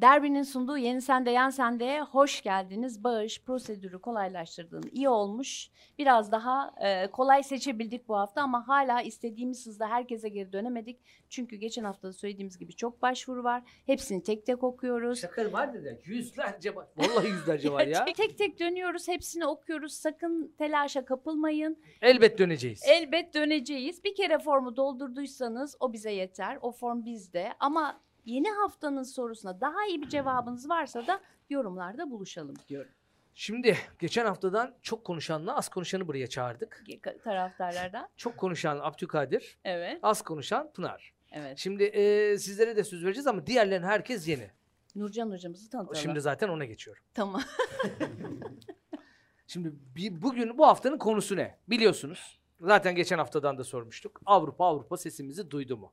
Derbinin sunduğu Yeni Sende Yan Sende'ye hoş geldiniz. Bağış prosedürü kolaylaştırdığın iyi olmuş. Biraz daha e, kolay seçebildik bu hafta ama hala istediğimiz hızda herkese geri dönemedik. Çünkü geçen hafta da söylediğimiz gibi çok başvuru var. Hepsini tek tek okuyoruz. Şaka var dedi. Yüzlerce var. Vallahi yüzlerce var ya. Tek tek dönüyoruz, hepsini okuyoruz. Sakın telaşa kapılmayın. Elbet döneceğiz. Elbet döneceğiz. Bir kere formu doldurduysanız o bize yeter. O form bizde. Ama yeni haftanın sorusuna daha iyi bir cevabınız varsa da yorumlarda buluşalım diyorum. Şimdi geçen haftadan çok konuşanla az konuşanı buraya çağırdık. Taraftarlardan. Çok konuşan Abdülkadir, Evet. az konuşan Pınar. Evet. Şimdi e, sizlere de söz vereceğiz ama diğerlerin herkes yeni. Nurcan hocamızı tanıtalım. Şimdi zaten ona geçiyorum. Tamam. Şimdi bir, bugün bu haftanın konusu ne? Biliyorsunuz. Zaten geçen haftadan da sormuştuk. Avrupa Avrupa sesimizi duydu mu?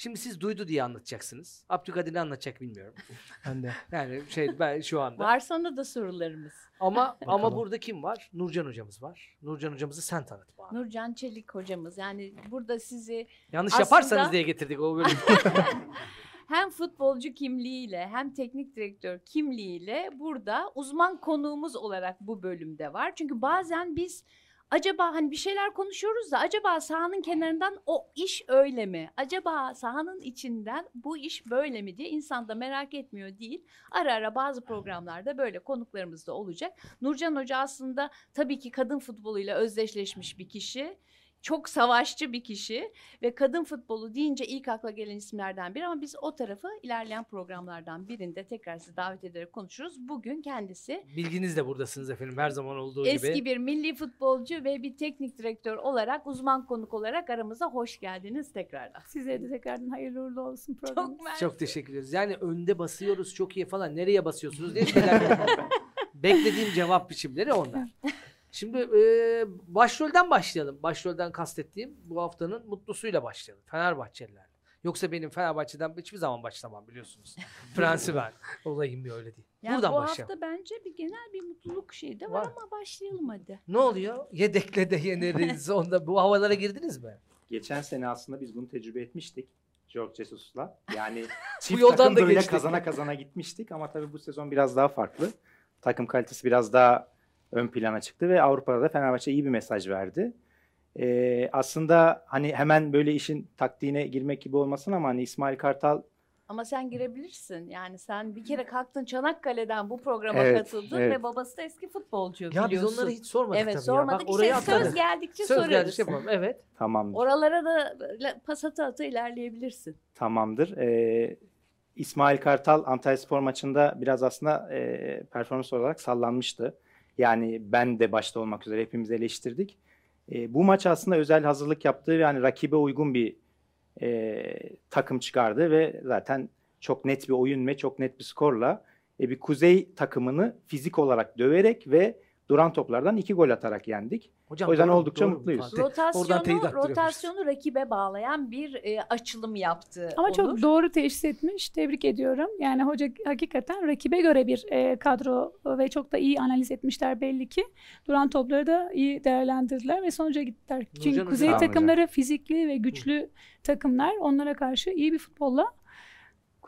Şimdi siz duydu diye anlatacaksınız. Abdülkadir ne anlatacak bilmiyorum. Ben de. Yani şey ben şu anda. Var sana da sorularımız. Ama ama Bakalım. burada kim var? Nurcan hocamız var. Nurcan hocamızı sen tanıt bana. Nurcan Çelik hocamız. Yani burada sizi Yanlış Aslında- yaparsanız diye getirdik o bölümü. hem futbolcu kimliğiyle hem teknik direktör kimliğiyle burada uzman konuğumuz olarak bu bölümde var. Çünkü bazen biz acaba hani bir şeyler konuşuyoruz da acaba sahanın kenarından o iş öyle mi? Acaba sahanın içinden bu iş böyle mi diye insan da merak etmiyor değil. Ara ara bazı programlarda böyle konuklarımız da olacak. Nurcan Hoca aslında tabii ki kadın futboluyla özdeşleşmiş bir kişi. Çok savaşçı bir kişi ve kadın futbolu deyince ilk akla gelen isimlerden biri ama biz o tarafı ilerleyen programlardan birinde tekrar sizi davet ederek konuşuruz. Bugün kendisi Bilginiz de buradasınız efendim her zaman olduğu eski gibi. bir milli futbolcu ve bir teknik direktör olarak uzman konuk olarak aramıza hoş geldiniz tekrardan. Size de tekrardan hayırlı uğurlu olsun program. Çok mersi. Çok teşekkür ederiz. Yani önde basıyoruz çok iyi falan. Nereye basıyorsunuz diye şeyler Beklediğim cevap biçimleri onlar. Şimdi e, başrolden başlayalım. Başrolden kastettiğim bu haftanın mutlusuyla başlayalım. Fenerbahçeliler. Yoksa benim Fenerbahçe'den hiçbir zaman başlamam biliyorsunuz. Prensiben. Olayım bir öyle değil. Yani Buradan bu başlayalım. hafta bence bir genel bir mutluluk şeyi de var, Var. ama başlayalım hadi. Ne oluyor? Yedekle de yeneriz. Onda bu havalara girdiniz mi? Geçen sene aslında biz bunu tecrübe etmiştik. George Jesus'la. Yani çift yoldan takım da böyle geçtik. kazana kazana gitmiştik ama tabii bu sezon biraz daha farklı. Takım kalitesi biraz daha ön plana çıktı ve Avrupa'da da Fenerbahçe iyi bir mesaj verdi. Ee, aslında hani hemen böyle işin taktiğine girmek gibi olmasın ama hani İsmail Kartal Ama sen girebilirsin. Yani sen bir kere kalktın Çanakkale'den bu programa Evet, katıldın evet. ve babası da eski futbolcu Ya biz biliyorsun. onları hiç sormadık Evet tabii sormadık. ya. Bak oraya işte söz geldikçe Söz sorarız. geldi şey yapalım. Evet. tamamdır. Oralara da pas ata ata ilerleyebilirsin. Tamamdır. Ee, İsmail Kartal Antalya Spor maçında biraz aslında e, performans olarak sallanmıştı. Yani ben de başta olmak üzere hepimiz eleştirdik. E, bu maç aslında özel hazırlık yaptığı yani rakibe uygun bir e, takım çıkardı ve zaten çok net bir oyun ve çok net bir skorla e, bir kuzey takımını fizik olarak döverek ve duran toplardan iki gol atarak yendik. Hocam O yüzden doğru, oldukça doğru. mutluyuz. Rotasyonu, rotasyonu rakibe bağlayan bir e, açılım yaptı. Ama Onur. çok doğru teşhis etmiş. Tebrik ediyorum. Yani hoca hakikaten rakibe göre bir e, kadro ve çok da iyi analiz etmişler belli ki. Duran topları da iyi değerlendirdiler ve sonuca gittiler. Çünkü Hocam, kuzey hocam. takımları fizikli ve güçlü takımlar. Onlara karşı iyi bir futbolla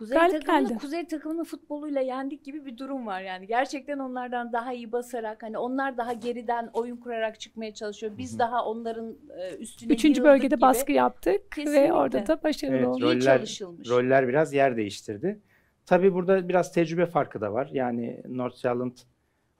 Kuzey galip takımını geldi. Kuzey takımının futboluyla yendik gibi bir durum var yani. Gerçekten onlardan daha iyi basarak hani onlar daha geriden oyun kurarak çıkmaya çalışıyor. Biz Hı hı. daha onların e, üstüne üçüncü bölgede gibi. baskı yaptık Kesinlikle. ve orada da başarılı Evet, olduk. Roller- çalışılmış. Roller biraz yer değiştirdi. Tabii burada biraz tecrübe farkı da var. Yani Nordsjælland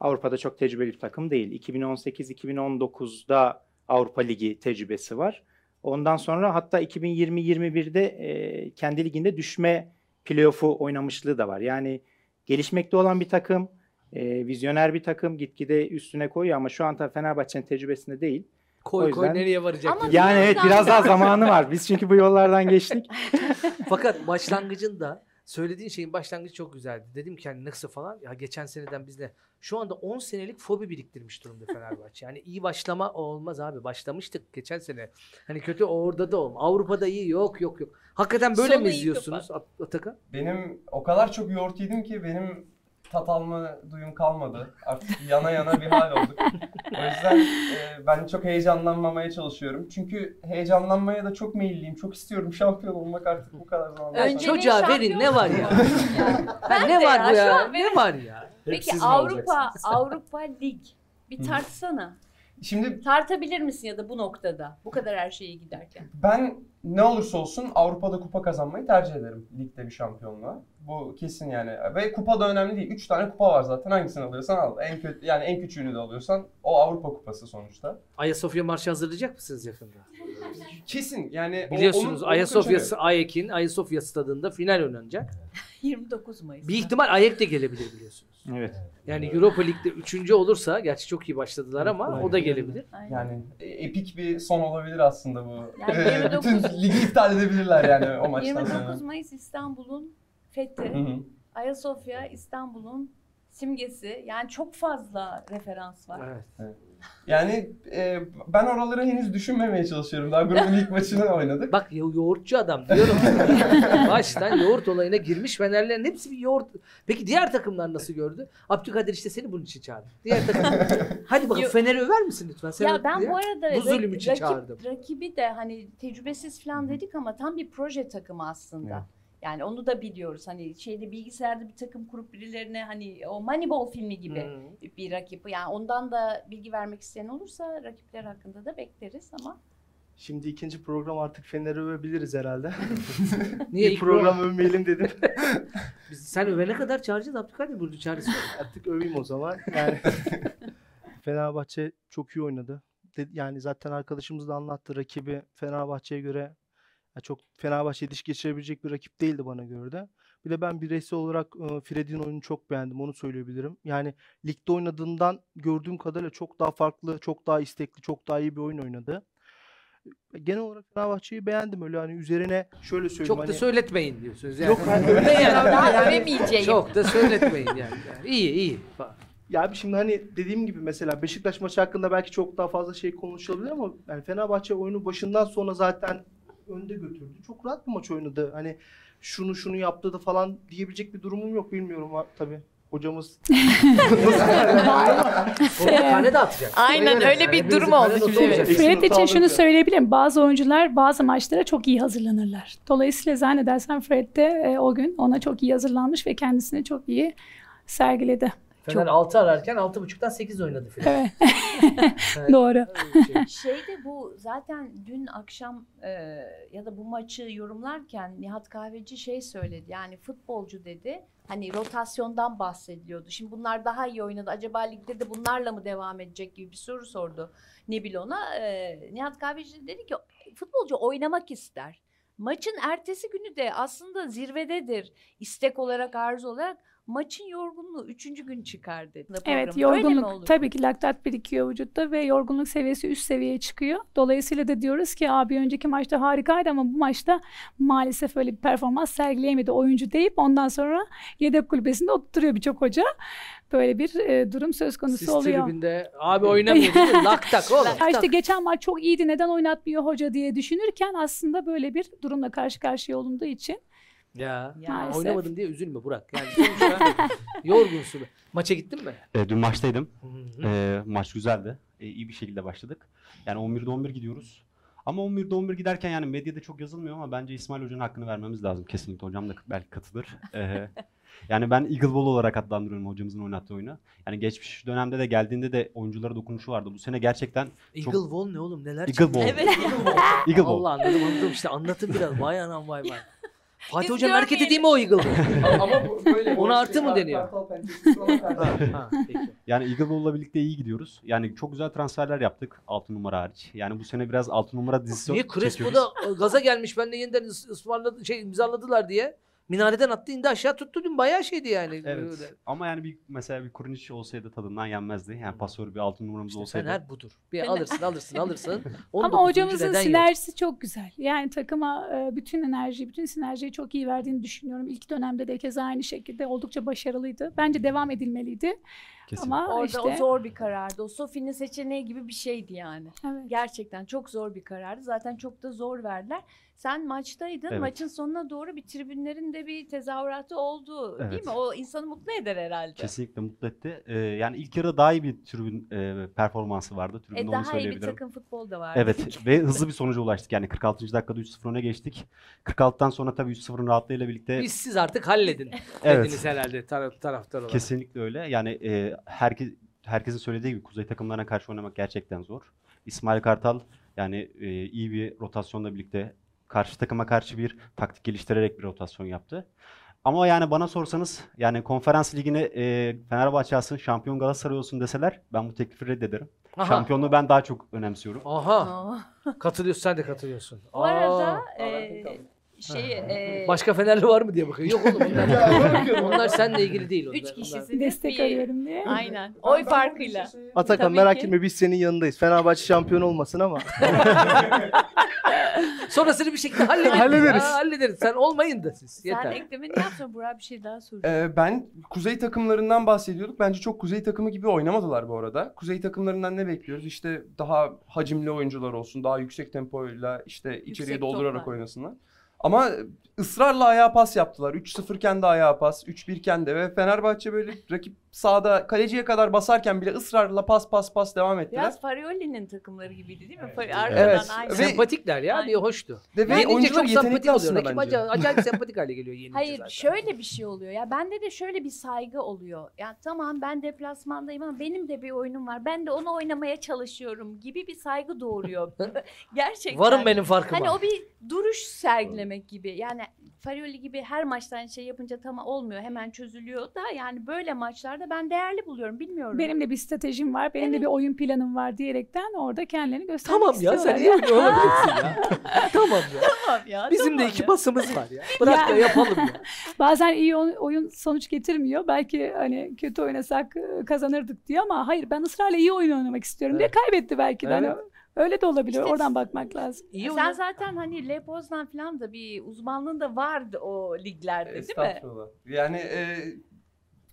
Avrupa'da çok tecrübeli bir takım değil. 2018-2019'da Avrupa Ligi tecrübesi var. Ondan sonra hatta 2020-21'de e, kendi liginde düşme playoff'u oynamışlığı da var. Yani gelişmekte olan bir takım, e, vizyoner bir takım gitgide üstüne koyuyor ama şu an tabii Fenerbahçe'nin tecrübesinde değil. Koy O koy yüzden- nereye varacak? Ama. Yani evet yandan biraz da- daha zamanı var. Biz çünkü bu yollardan geçtik. Fakat başlangıcında söylediğin şeyin başlangıcı çok güzeldi. Dedim ki hani nasıl falan. Ya geçen seneden biz de şu anda 10 senelik fobi biriktirmiş durumda Fenerbahçe. Yani iyi başlama olmaz abi. Başlamıştık geçen sene. Hani kötü orada da olmaz. Avrupa'da iyi yok yok yok. Hakikaten böyle Sonu mi izliyorsunuz At- Atakan? Benim o kadar çok yoğurt yedim ki benim tat alma duyum kalmadı. Artık yana yana bir hal olduk. O yüzden e, ben çok heyecanlanmamaya çalışıyorum. Çünkü heyecanlanmaya da çok meyilliyim. Çok istiyorum şampiyon olmak artık bu kadar zaman. Önce- Çocuğa verin ne var ya? Ya, de ne var bu şu ya? Ne var ya? Peki Avrupa? Avrupa Lig bir tartsana. Şimdi Tartabilir misin ya da bu noktada? Bu kadar her şeye giderken. ben ne olursa olsun Avrupa'da kupa kazanmayı tercih ederim. Ligde bir şampiyonluğa. Bu kesin yani. Ve kupa da önemli değil. 3 tane kupa var zaten. Hangisini alıyorsan al. En kötü yani en küçüğünü de alıyorsan o Avrupa kupası sonuçta. Ayasofya Marşı hazırlayacak mısınız yakında? Kesin yani Biliyorsunuz onu Ayasofya. Ayek'in Ayasofya stadında final oynanacak. 29 Mayıs. Bir ihtimal Ayek de gelebilir biliyorsunuz. Evet. Yani Europa Lig'de üçüncü olursa, gerçi çok iyi başladılar ama o da gelebilir. Aynen. Yani e, epik bir son olabilir aslında bu. Yani Ee, 29 Bütün ligi iptal edebilirler yani o maçtan sonra. 29 Mayıs İstanbul'un fethi. Hı hı. Ayasofya İstanbul'un simgesi. Yani çok fazla referans var. Evet. Yani e, ben oraları henüz düşünmemeye çalışıyorum. Daha grubun ilk maçını oynadık. Bak yo- yoğurtçu adam diyorum. Baştan yoğurt olayına girmiş Fenerlerin hepsi bir yoğurt. Peki diğer takımlar nasıl gördü? Abdülkadir işte seni bunun için çağırdı. Diğer takım. Hadi bakalım Yo- Fener'i över misin lütfen? Sen ya ben diye. bu arada Bu zulüm için çağırdım. rakibi de hani tecrübesiz falan dedik ama tam bir proje takımı aslında. Yani onu da biliyoruz. Hani şeyde bilgisayarda bir takım kurup birilerine hani o Moneyball filmi gibi Hmm. bir rakip. Yani ondan da bilgi vermek isteyen olursa rakipler hakkında da bekleriz ama Şimdi ikinci program artık Fener'i övebiliriz herhalde. Niye bir program övmeyelim dedim. Biz, sen övene kadar çağıracağız Abdülkadir Burcu çağrısı. artık öveyim o zaman. Yani Fenerbahçe çok iyi oynadı. Yani zaten arkadaşımız da anlattı. Rakibi Fenerbahçe'ye göre ya çok Fenerbahçe diş geçirebilecek bir rakip değildi bana göre de. Bir de ben bireysel olarak e, Fred'in oyununu çok beğendim. Onu söyleyebilirim. Yani ligde oynadığından gördüğüm kadarıyla çok daha farklı, çok daha istekli, çok daha iyi bir oyun oynadı. Genel olarak Fenerbahçe'yi beğendim öyle hani üzerine şöyle söyleyeyim Çok da hani söyletmeyin diyorsunuz yani. Yok, hani öyle yani. daha Yani- övemeyeceğim. Çok da söyletmeyin yani. yani. İyi iyi. Ya abi şimdi hani dediğim gibi mesela Beşiktaş maçı hakkında belki çok daha fazla şey konuşulabilir ama yani Fenerbahçe oyunu başından sonra zaten önde götürdü. Çok rahat bir maç oynadı. Hani şunu şunu yaptı da falan diyebilecek bir durumum yok bilmiyorum tabii. Hocamız tane de atacak. Aynen, öyle bir durum oldu Fred için şunu söyleyebilirim. Bazı oyuncular bazı maçlara çok iyi hazırlanırlar. Dolayısıyla zannedersem Fred de e, o gün ona çok iyi hazırlanmış ve kendisini çok iyi sergiledi. Fener 6 ararken 6.5'tan 8 oynadı filan. Evet. Evet. Doğru. Şey. Şeyde bu zaten dün akşam e, ya da bu maçı yorumlarken Nihat Kahveci şey söyledi. Yani futbolcu dedi. Hani rotasyondan bahsediliyordu. Şimdi bunlar daha iyi oynadı. Acaba ligde de bunlarla mı devam edecek gibi bir soru sordu Nebil ona. E, Nihat Kahveci dedi ki futbolcu oynamak ister. Maçın ertesi günü de aslında zirvededir. İstek olarak, arzu olarak maçın yorgunluğu üçüncü gün çıkar dedi. Evet yorgunluk tabii ki laktat birikiyor vücutta ve yorgunluk seviyesi üst seviyeye çıkıyor. Dolayısıyla da diyoruz ki abi önceki maçta harikaydı ama bu maçta maalesef öyle bir performans sergileyemedi oyuncu deyip ondan sonra yedek kulübesinde oturtuyor birçok hoca. Böyle bir e, durum söz konusu Siz oluyor. tribünde abi oynamıyor değil mi? Lak tak oğlum. Ya işte geçen maç çok iyiydi neden oynatmıyor hoca diye düşünürken aslında böyle bir durumla karşı karşıya olunduğu için Ya. Ya. Maalesef. Oynamadım diye üzülme Burak. Yani sonuçta yorgunsun. Maça gittin mi? E, dün maçtaydım. Hı. E, maç güzeldi. E, iyi bir şekilde başladık. Yani 11'de 11 gidiyoruz. Ama 11'de 11 giderken yani medyada çok yazılmıyor ama bence İsmail Hoca'nın hakkını vermemiz lazım. Kesinlikle hocam da belki katılır. E, yani ben Eagle Ball olarak adlandırıyorum hocamızın oynattığı oyunu. Yani geçmiş dönemde de geldiğinde de oyunculara dokunuşu vardı. Bu sene gerçekten Eagle Wall ne oğlum neler Eagle çıktı? Ball. Evet. Eagle Ball. Allah anladım anladım işte anlatın biraz. Vay anam vay vay. Fatih Biz Hoca'nın hareketi görmeyelim. değil mi o Eagle? Ama bu böyle. Ona bu artı mı deniyor? kartal pençesi falan kartal. ha, ha, peki. Yani Eagle Ball'la birlikte iyi gidiyoruz. Yani çok güzel transferler yaptık 6 numara hariç. Yani bu sene biraz 6 numara dizisi Niye çekiyoruz. Crespo'da gaza gelmiş ben de yeniden ıs- ısmarladı şey imzaladılar diye. Minareden attı indi aşağı tuttu dün bayağı şeydi yani. Evet. Öyle. Ama yani bir mesela bir Kurnic olsaydı tadından yenmezdi. Yani pasör bir altın numaramız İşte olsaydı. Fener budur. Bir alırsın alırsın alırsın. Ama 19. hocamızın neden yok? sinerjisi çok güzel. Yani takıma e, bütün enerjiyi, bütün sinerjiyi çok iyi verdiğini düşünüyorum. İlk dönemde de keza aynı şekilde oldukça başarılıydı. Bence devam edilmeliydi. Kesin. Ama Orada işte o zor bir karardı. O Sofi'nin seçeneği gibi bir şeydi yani. evet. Gerçekten çok zor bir karardı. Zaten çok da zor verdiler. Sen maçtaydın. Evet. Maçın sonuna doğru bir tribünlerin de bir tezahüratı oldu. Değil Evet. mi? O insanı mutlu eder herhalde. Kesinlikle mutlu etti. Ee, yani ilk yarıda daha iyi bir tribün e, performansı vardı. Tribünde E onu daha iyi bir takım futbol da vardı. Evet ve hızlı bir sonuca ulaştık. Yani 46. dakikada 3-0 öne geçtik. 46'tan sonra tabii 3-0'ın rahatlığıyla birlikte Biz siz artık halledin. Evet. Dediniz herhalde taraf, taraftar olarak. kesinlikle öyle. Yani e, herkes herkesin söylediği gibi kuzey takımlarına karşı oynamak gerçekten zor. İsmail Kartal yani e, iyi bir rotasyonla birlikte karşı takıma karşı bir taktik geliştirerek bir rotasyon yaptı. Ama yani bana sorsanız yani konferans ligine e, Fenerbahçe alsın, şampiyon Galatasaray olsun deseler ben bu teklifi reddederim. Aha. Şampiyonluğu ben daha çok önemsiyorum. Aha. Katılıyorsun sen de katılıyorsun. Bu arada Aa. e, şey e, Başka Fenerli var mı diye bakıyor. Yok oğlum onlar, onlar seninle ilgili değil. Onlar. üç Onlar- kişisiniz. destek bir- arıyorum diye. Aynen. Oy farkıyla. Atakan Tabii merak ki. etme biz senin yanındayız. Fenerbahçe şampiyon olmasın ama. Sonrasını bir şekilde hallederiz. Hallederiz. Aa, hallederiz. Sen olmayın da siz. Sen Yeter. eklemeni yapsın. Burak bir şey daha soracağım. Ee, ben kuzey takımlarından bahsediyorduk. Bence çok kuzey takımı gibi oynamadılar bu arada. Kuzey takımlarından ne bekliyoruz? İşte daha hacimli oyuncular olsun, daha yüksek tempoyla işte içeriye Yüksek doldurarak toplar. oynasınlar. Ama ısrarla ayağa pas yaptılar. 3-0 iken de ayağa pas, 3-1 iken de ve Fenerbahçe böyle rakip sahada kaleciye kadar basarken bile ısrarla pas pas pas devam ettiler. Biraz Farioli'nin takımları gibiydi değil mi? Evet. Arkadan aynı. Ve- Sempatikler ya. Bir hoştu. Ve, ve Yenince oyuncular çok sempatik yetenekli aslında bence. acayip, acayip sempatik hale geliyor yenince Hayır zaten. şöyle bir şey oluyor ya bende de şöyle bir saygı oluyor. Ya tamam ben deplasmandayım ama benim de bir oyunum var. Ben de onu oynamaya çalışıyorum gibi bir saygı doğuruyor. Gerçekten. Varım benim farkıma. Hani o bir duruş sergilemek gibi. Yani Farioli gibi her maçtan şey yapınca tam olmuyor. Hemen çözülüyor da yani böyle maçlarda ben değerli buluyorum. Bilmiyorum. Benim de bir stratejim var, benim de Evet. bir oyun planım var diyerekten orada kendilerini göstermek Tamam ya istiyorlar. sen iyi mi olabilirsin ya. tamam ya. Tamam ya. Bizim tamam de iki ya. basımız var ya. Bırak da Ya. yapalım ya. Bazen iyi oy- oyun sonuç getirmiyor. Belki hani kötü oynasak e, kazanırdık diyor ama hayır ben ısrarla iyi oyun oynamak istiyorum diye Evet. kaybetti belki de. Hani. Öyle de olabiliyor. İşte- Oradan bakmak lazım. İyi Sen oyun. zaten hani Le Poznan falan da bir uzmanlığın da vardı o liglerde değil mi? Estağfurullah. Yani e,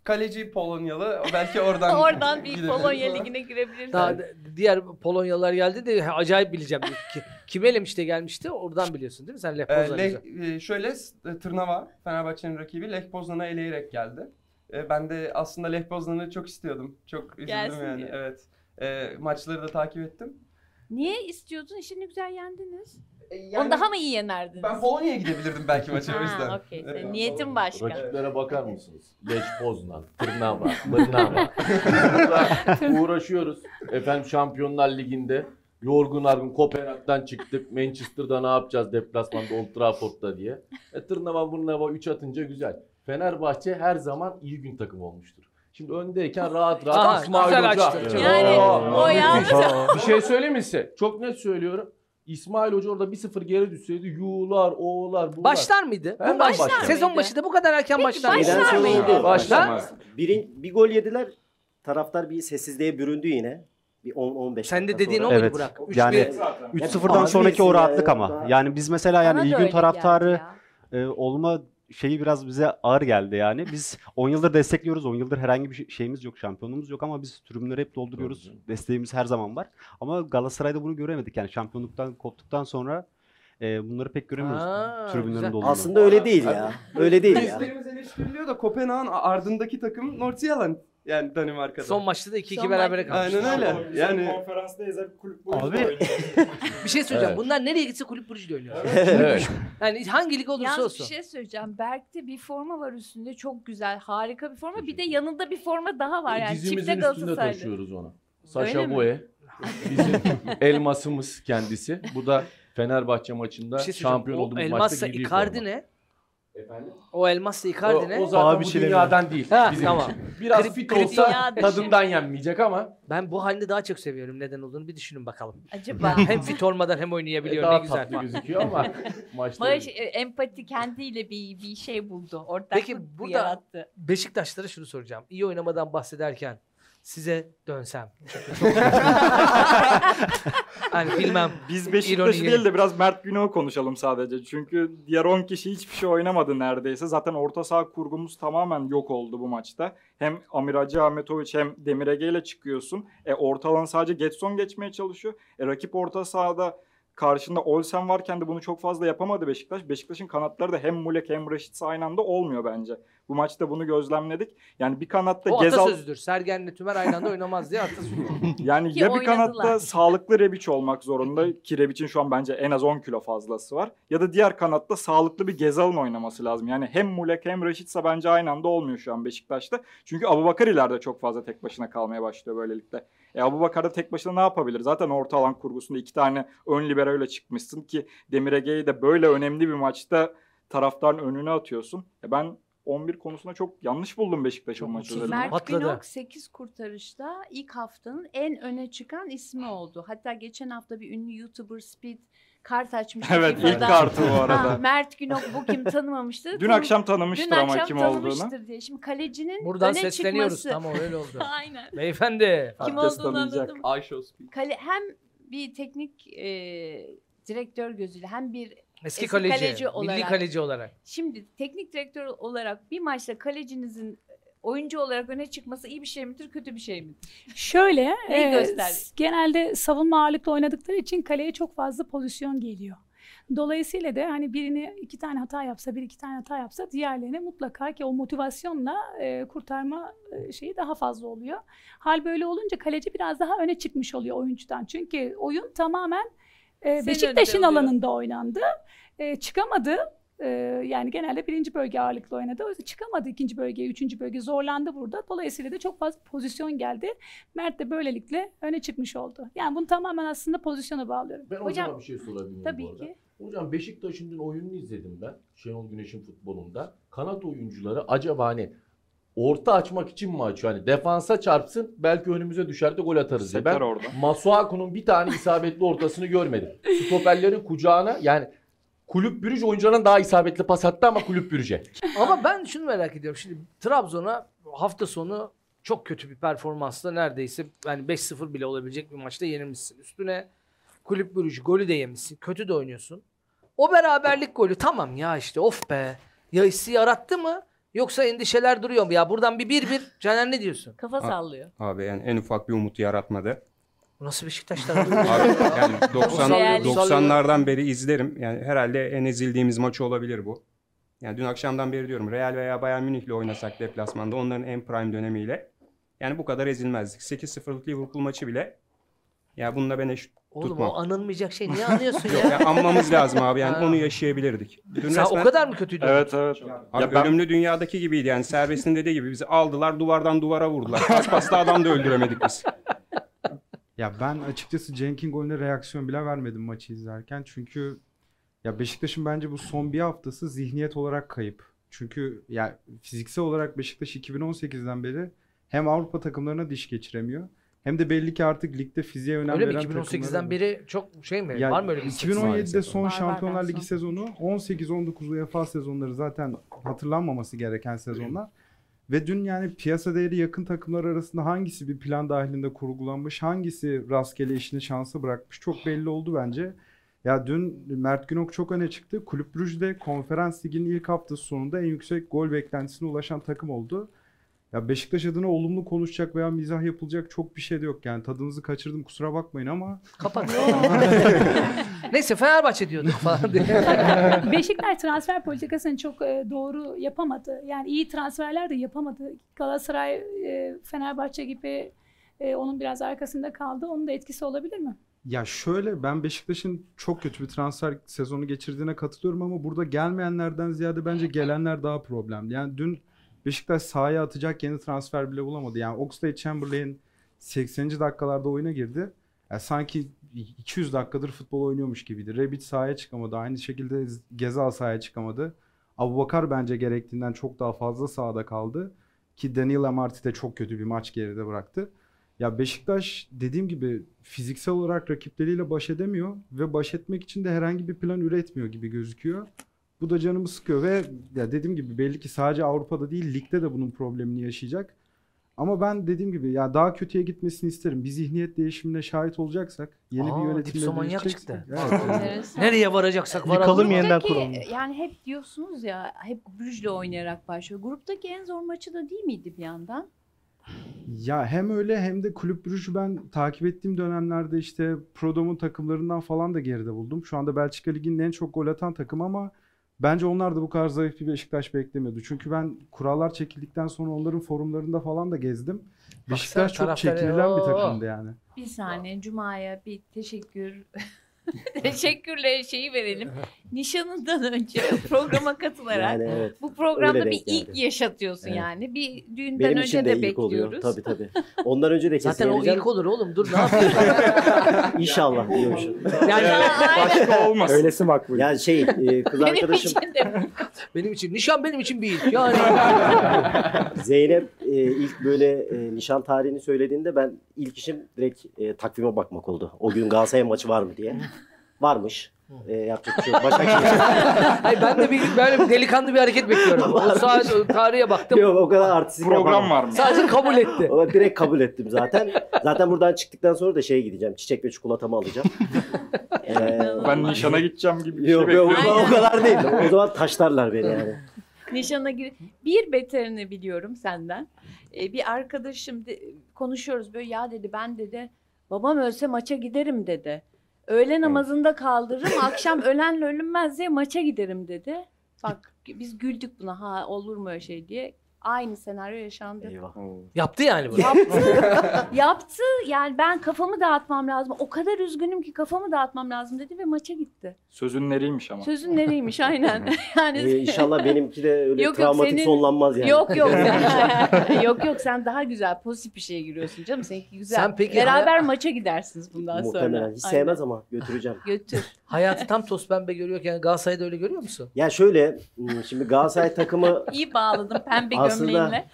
kaleci Polonyalı belki oradan Oradan bir Polonya ligine girebilirsin. Daha diğer Polonyalılar geldi de acayip bileceğim. Ki, kim elemişte gelmişti oradan biliyorsun değil mi? Sen Lech Ee, Poznan'ı. Leh- e, şöyle e, Tırnava Fenerbahçe'nin rakibi Lech Poznan'a eleyerek geldi. E, ben de aslında Lech Poznan'ı çok istiyordum. Çok üzüldüm Gelsin yani. diye. Evet. E, maçları da takip ettim. Niye istiyordun? İşini güzel yendiniz. E, Onu yani daha mı iyi yenerdiniz? ben Polonya'ya gidebilirdim belki maça o yüzden. Ha. Senin Evet. niyetin başka. Rakiplere bakar mısınız? Leş Poznan, Tırnava, Mırnava. Uğraşıyoruz. Efendim Şampiyonlar Ligi'nde yorgun argın Kopenhag'dan çıktık. Manchester'da ne yapacağız deplasmanda Old Trafford'da diye. E, Tırnava Mırnava 3 atınca güzel. Fenerbahçe her zaman iyi gün takım olmuştur. Şimdi öndeyken rahat rahat Aha, İsmail güzel Hoca. açtın. Yani o yalnız-. Bir şey söyleyeyim mi size? Çok net söylüyorum. İsmail Hoca orada 1-0 geri düşseydi yuğular, oğlar, buğular. Başlar mıydı? Hemen Bu baş- başlar. Sezon mıydı? başında bu kadar erken Peki başlar başlar mıydı? mıydı? Nedense oldu. Başlar. Birin, bir gol yediler. Taraftar bir sessizliğe büründü yine. Bir 10-15 Sen de dediğin o sonra. muydu Evet. Burak? Üç Yani- bir- 3-0'dan Abi sonraki o rahatlık ama. daha- Yani biz mesela yani da iyi gün taraftarı e, olma şeyi biraz bize ağır geldi yani. Biz 10 yıldır destekliyoruz. 10 yıldır herhangi bir şey- şeyimiz yok, şampiyonluğumuz yok ama biz tribünleri hep dolduruyoruz. Canım. Desteğimiz her zaman var. Ama Galatasaray'da bunu göremedik. Yani şampiyonluktan koptuktan sonra e, bunları pek göremiyoruz. Ha, Tribünlerin güzel. dolduğunu. Aslında öyle değil ya. Öyle değil ya. Desteğimiz eleştiriliyor da Kopenhag'ın ardındaki takım Nordsjælland yani Danimarka'da. Son maçta da 2-2 Son berabere maç- kalmışlar. Aynen öyle. Yani konferansdayız hep kulüp Abi- Bir şey söyleyeceğim. Evet. Bunlar nereye gitse kulüp Brugge'de oynuyor. Evet. Yani hangi lig olursa Yalnız bir olsun. şey söyleyeceğim. Berk'te bir forma var üstünde. Çok güzel. Harika bir forma. Bir de yanında bir forma daha var. Yani Dizimizin çifte üstünde Galatasaraylı. taşıyoruz onu. Öyle Saşa mi? Boye. Bizim elmasımız kendisi. Bu da Fenerbahçe maçında Bir şey söyleyeceğim. şampiyon o olduğumuz maçta elmasla giydiği Icardi forma. ne? Efendim? O elmasla Icardi ne? O, o zaten Abi bu çilemi. dünyadan değil. Ha, bizim tamam. için. Biraz Krip- fit olsa tadından yenmeyecek ama Ben bu halini daha çok seviyorum. Neden olduğunu bir düşünün bakalım. Acaba. hem fit olmadan hem e, oynayabiliyor. daha ne güzel. tatlı gözüküyor ama maçta Barış e, empati kendiyle bir bir şey buldu. Ortaklık Peki, bu burada- yarattı. Beşiktaşlara şunu soracağım. İyi oynamadan bahsederken size dönsem. Hani bilmem. Biz Beşiktaş'ı değil de biraz Mert Günok'u konuşalım sadece. Çünkü diğer 10 kişi hiçbir şey oynamadı neredeyse. Zaten orta saha kurgumuz tamamen yok oldu bu maçta. Hem Amir Hacı Ahmetoviç hem Demir Ege ile çıkıyorsun. E, orta alan sadece Getson geçmeye çalışıyor. E, rakip orta sahada karşında Olsen varken de bunu çok fazla yapamadı Beşiktaş. Beşiktaş'ın kanatları da hem Mulek hem Reşit aynı anda olmuyor bence. Bu maçta bunu gözlemledik. Yani bir kanatta O Gezal... atasözüdür. Sergen'le Tümer aynı anda oynamaz diye atasözü. Yani Ki ya bir oynadılar. kanatta sağlıklı Rebic olmak zorunda ki Rebic'in şu an bence en az 10 kilo fazlası var. Ya da diğer kanatta sağlıklı bir Gezal'ın oynaması lazım. Yani hem Mulek hem Reşitsa bence aynı anda olmuyor şu an Beşiktaş'ta. Çünkü Abubakar ileride çok fazla tek başına kalmaya başlıyor böylelikle. E Abubakar da tek başına ne yapabilir? Zaten orta alan kurgusunda iki tane ön liberoyla çıkmışsın ki Demir Ege'yi de böyle önemli bir maçta taraftarın önüne atıyorsun. E ben 11 konusunda çok yanlış buldum Beşiktaş'ın Çok maçı. Mert Patladı. Günok 8 kurtarışta ilk haftanın en öne çıkan ismi oldu. Hatta geçen hafta bir ünlü YouTuber Speed kart açmıştı. Evet ilk kartı bu Ha, arada. Mert Günok bu kim tanımamıştı. Dün akşam tanımıştır Dün ama akşam kim olduğunu. tanımıştır diye. Şimdi kalecinin Buradan öne sesleniyoruz. çıkması. Tamam öyle oldu. Aynen. Beyefendi. Kim Herkes olduğunu tanıyacak. anladım. Ayşe Speed. Kale, hem bir teknik e, direktör gözüyle hem bir Eski, Eski kaleci. kaleci milli olarak. kaleci olarak. şimdi teknik direktör olarak bir maçta kalecinizin oyuncu olarak öne çıkması iyi bir şey midir, kötü bir şey midir? Şöyle, e, genelde savunma ağırlıklı oynadıkları için kaleye çok fazla pozisyon geliyor. Dolayısıyla da hani birini iki tane hata yapsa, bir iki tane hata yapsa diğerlerine mutlaka ki o motivasyonla e, kurtarma e, şeyi daha fazla oluyor. Hal böyle olunca kaleci biraz daha öne çıkmış oluyor oyuncudan. Çünkü oyun tamamen e, Senin Beşiktaş'ın alanında oynandı. E, çıkamadı. E, yani genelde birinci bölge ağırlıklı oynadı. O yüzden çıkamadı ikinci bölgeye, üçüncü bölge zorlandı burada. Dolayısıyla da çok fazla pozisyon geldi. Mert de böylelikle öne çıkmış oldu. Yani bunu tamamen aslında pozisyona bağlıyorum. Ben Hocam, hocama bir şey sorabilir miyim bu Tabii arada? ki. Hocam Beşiktaş'ın dün oyununu izledim ben. Şenol Güneş'in futbolunda. Kanat oyuncuları acaba hani orta açmak için mi açıyor? Hani defansa çarpsın belki önümüze düşer de gol atarız diye. Ben orada. Masuaku'nun bir tane isabetli ortasını görmedim. Stoperlerin kucağına yani kulüp bürüc oyuncularından daha isabetli pas attı ama kulüp bürüce. Ama ben şunu merak ediyorum. Şimdi Trabzon'a hafta sonu çok kötü bir performansla neredeyse yani 5-0 bile olabilecek bir maçta yenilmişsin. Üstüne kulüp bürücü golü de yemişsin. Kötü de oynuyorsun. O beraberlik golü tamam ya işte of be. Ya hissi yarattı mı? Yoksa endişeler duruyor mu? Ya buradan bir 1-1 Caner ne diyorsun? Kafa sallıyor. Abi yani en ufak bir umut yaratmadı. Bu nasıl Beşiktaşlar? Abi yani 90 Değerli. 90'lardan beri izlerim. Yani herhalde en ezildiğimiz maçı olabilir bu. Yani dün akşamdan beri diyorum Real veya Bayern Münih'le oynasak deplasmanda onların en prime dönemiyle yani bu kadar ezilmezdik. 8-0'lık Liverpool maçı bile ya bununla ben eş Oğlum tutmam. o anılmayacak şey niye anlıyorsun ya? ya anmamız lazım abi yani onu yaşayabilirdik. Dün Sen o kadar mı kötüydün? Evet evet. Abi Ya ben- ölümlü dünyadaki gibiydi yani Serbest'in dediği gibi bizi aldılar duvardan duvara vurdular. Paspasla adam da öldüremedik biz. Ya ben açıkçası Cenk'in golüne reaksiyon bile vermedim maçı izlerken. Çünkü ya Beşiktaş'ın bence bu son bir haftası zihniyet olarak kayıp. Çünkü ya fiziksel olarak Beşiktaş 2018'den beri hem Avrupa takımlarına diş geçiremiyor. Hem de belli ki artık ligde fiziğe önem Öyle mi? veren 2018'den takımlara- beri çok şey mi? Ya Var mı öyle bir istatistik? 2017'de Maalesef son var. Var, Şampiyonlar var, Ligi son. sezonu 18-19 UEFA sezonları zaten hatırlanmaması gereken sezonlar. Ve dün yani piyasa değeri yakın takımlar arasında hangisi bir plan dahilinde kurgulanmış, hangisi rastgele işini şansa bırakmış çok belli oldu bence. Ya dün Mert Günok çok öne çıktı. Kulüp Brugge'de konferans liginin ilk haftası sonunda en yüksek gol beklentisine ulaşan takım oldu. Ya Beşiktaş adına olumlu konuşacak veya mizah yapılacak çok bir şey de yok. Yani tadınızı kaçırdım kusura bakmayın ama Kapat. Neyse Fenerbahçe diyorduk falan diye. Beşiktaş transfer politikasını çok e, doğru yapamadı. Yani iyi transferler de yapamadı. Galatasaray, e, Fenerbahçe gibi e, onun biraz arkasında kaldı. Onun da etkisi olabilir mi? Ya şöyle ben Beşiktaş'ın çok kötü bir transfer sezonu geçirdiğine katılıyorum ama burada gelmeyenlerden ziyade bence gelenler daha problemli. Yani dün Beşiktaş sahaya atacak yeni transfer bile bulamadı. Yani Oxlade Chamberlain 80. dakikalarda oyuna girdi. Ya sanki 200 dakikadır futbol oynuyormuş gibiydi. Rebic sahaya çıkamadı. Aynı şekilde Gezal sahaya çıkamadı. Abubakar bence gerektiğinden çok daha fazla sahada kaldı. Ki Daniel Amarty de çok kötü bir maç geride bıraktı. Ya Beşiktaş dediğim gibi fiziksel olarak rakipleriyle baş edemiyor ve baş etmek için de herhangi bir plan üretmiyor gibi gözüküyor. Bu da canımı sıkıyor ve ya dediğim gibi belli ki sadece Avrupa'da değil ligde de bunun problemini yaşayacak. Ama ben dediğim gibi ya daha kötüye gitmesini isterim. Bir zihniyet değişimine şahit olacaksak, yeni Aa, bir yönetimle değişecek- çıktı. Evet. Nereye varacaksak varalım. Yıkalım yeniden kuralım. yani hep diyorsunuz ya hep Brüj'le oynayarak başlıyor. Gruptaki en zor maçı da değil miydi bir yandan? Ya hem öyle hem de Kulüp Brugge'ü ben takip ettiğim dönemlerde işte Prodom'un takımlarından falan da geride buldum. Şu anda Belçika Ligi'nin en çok gol atan takım ama bence onlar da bu kadar zayıf bir Beşiktaş beklemiyordu. Çünkü ben kurallar çekildikten sonra onların forumlarında falan da gezdim. Beşiktaş çok taraftarı, çekinilen bir takımdı yani. Bir saniye Cuma'ya bir teşekkür teşekkürle şeyi verelim. Nişanından önce programa katılarak Yani evet. bu programda bir ilk geldi. yaşatıyorsun Evet. yani. Bir düğünden Benim önce için de, de ilk oluyor. bekliyoruz. Tabii tabii. Ondan önce de Zaten o ilk olur oğlum. Dur ne yapıyorsun? İnşallah diyormuşum. yani Başka olmaz. Öylesi makbul. Yani şey e, kız Benim arkadaşım için de benim için nişan benim için bir ilk. Yani Zeynep e, ilk böyle e, nişan tarihini söylediğinde ben ilk işim direkt e, takvime bakmak oldu. O gün Galatasaray maçı var mı diye. Varmış. E, yapacak bir şey yok. Başakşehir. Hayır, ben de bir böyle delikanlı bir hareket bekliyorum. O o tarihe baktım. Yok o kadar artistik Program yapamam. var mı? Sadece kabul etti. Ama direkt kabul ettim zaten. Zaten buradan çıktıktan sonra da şeye gideceğim. Çiçek ve çikolatamı alacağım. Ee, Ben nişana gideceğim gibi bir şey yok yok bekliyorum. o kadar değil. O zaman taşlarlar beni yani. nişana gir. Bir beterini biliyorum senden. Ee, bir arkadaşım de, konuşuyoruz böyle ya dedi ben dedi babam ölse maça giderim dedi. Öğle namazında kaldırırım akşam ölenle ölünmez diye maça giderim dedi. Bak biz güldük buna ha olur mu öyle şey diye. Aynı senaryo yaşandı. Eyvah. Yaptı yani bunu. Yaptı. yaptı. Yani ben kafamı dağıtmam lazım. O kadar üzgünüm ki kafamı dağıtmım lazım dedi ve maça gitti. Sözün nereymiş ama. Sözün nereymiş aynen. yani Ee, inşallah benimki de öyle Yok, yok, travmatik senin- sonlanmaz yani. Yok yok yok yok sen daha güzel pozitif bir şeye giriyorsun canım seninki güzel. Sen peki Beraber maça gidersiniz bundan Muhtemelen. sonra. Hiç Aynen. sevmez ama götüreceğim. Götür. Hayatı tam toz pembe görüyorken Galatasaray'da öyle görüyor musun? Ya şöyle hmm, şimdi Galatasaray takımı İyi bağladın pembe Aslında- gömleğinle.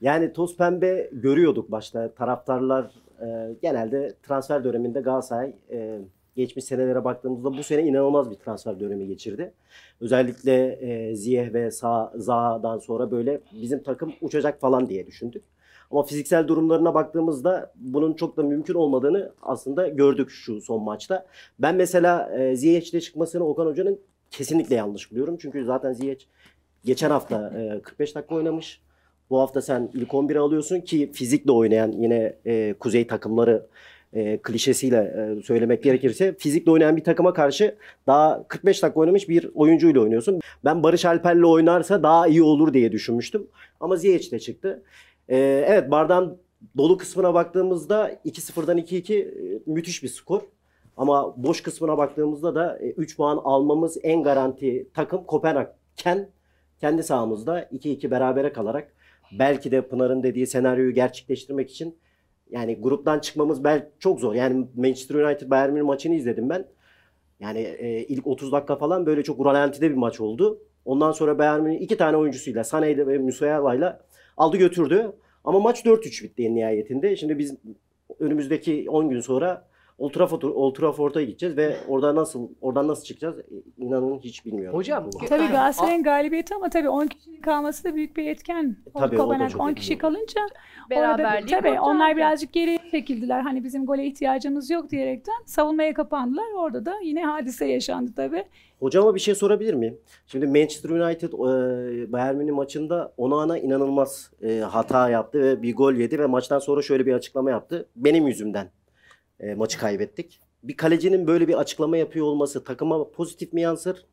yani toz pembe görüyorduk başta. Taraftarlar e, genelde transfer döneminde Galatasaray e, geçmiş senelere baktığımızda bu sene inanılmaz bir transfer dönemi geçirdi. Özellikle e, Ziyeh ve Sa Zaha'dan sonra böyle bizim takım uçacak falan diye düşündük. Ama fiziksel durumlarına baktığımızda bunun çok da mümkün olmadığını aslında gördük şu son maçta. Ben mesela e, Ziyech'te çıkmasını Okan Hoca'nın kesinlikle yanlış buluyorum. Çünkü zaten Ziyech geçen hafta e, 45 dakika oynamış. Bu hafta sen ilk 11'e alıyorsun ki fizikle oynayan yine e, kuzey takımları e, klişesiyle e, söylemek gerekirse fizikle oynayan bir takıma karşı daha 45 dakika oynamış bir oyuncuyla oynuyorsun. Ben Barış Alper'le oynarsa daha iyi olur diye düşünmüştüm. Ama Ziyech de çıktı. E, evet bardağın dolu kısmına baktığımızda 2-0'dan 2-2 e, müthiş bir skor. Ama boş kısmına baktığımızda da 3 puan almamız en garanti takım Kopenhag'ken kendi sahamızda 2-2 berabere kalarak belki de Pınar'ın dediği senaryoyu gerçekleştirmek için yani gruptan çıkmamız belki çok zor. Yani Manchester United Bayern Münih maçını izledim ben. Yani e, ilk 30 dakika falan böyle çok ralantide bir maç oldu. Ondan sonra Bayern Münih iki tane oyuncusuyla Sané ile ve Musayala'yla aldı götürdü. Ama maç 4-3 bitti nihayetinde. Şimdi biz önümüzdeki 10 gün sonra Old, Trafford, Old Trafford'a gideceğiz ve orada nasıl oradan nasıl çıkacağız e, inanın hiç bilmiyorum. Hocam, Tabii Galatasaray'ın galibiyeti ama tabii 10 kişinin kalması da büyük bir etken. Tabii, o da Kopenhag çok 10 etkili. kişi kalınca orada, tabii onlar birazcık geri çekildiler. Hani bizim gole ihtiyacımız yok diyerekten savunmaya kapandılar. Orada da yine hadise yaşandı tabii. Hocama bir şey sorabilir miyim? Şimdi Manchester United e, Bayern Münih maçında Onana inanılmaz e, hata yaptı ve bir gol yedi ve maçtan sonra şöyle bir açıklama yaptı. Benim yüzümden e, maçı kaybettik. Bir kalecinin böyle bir açıklama yapıyor olması takıma pozitif mi yansır,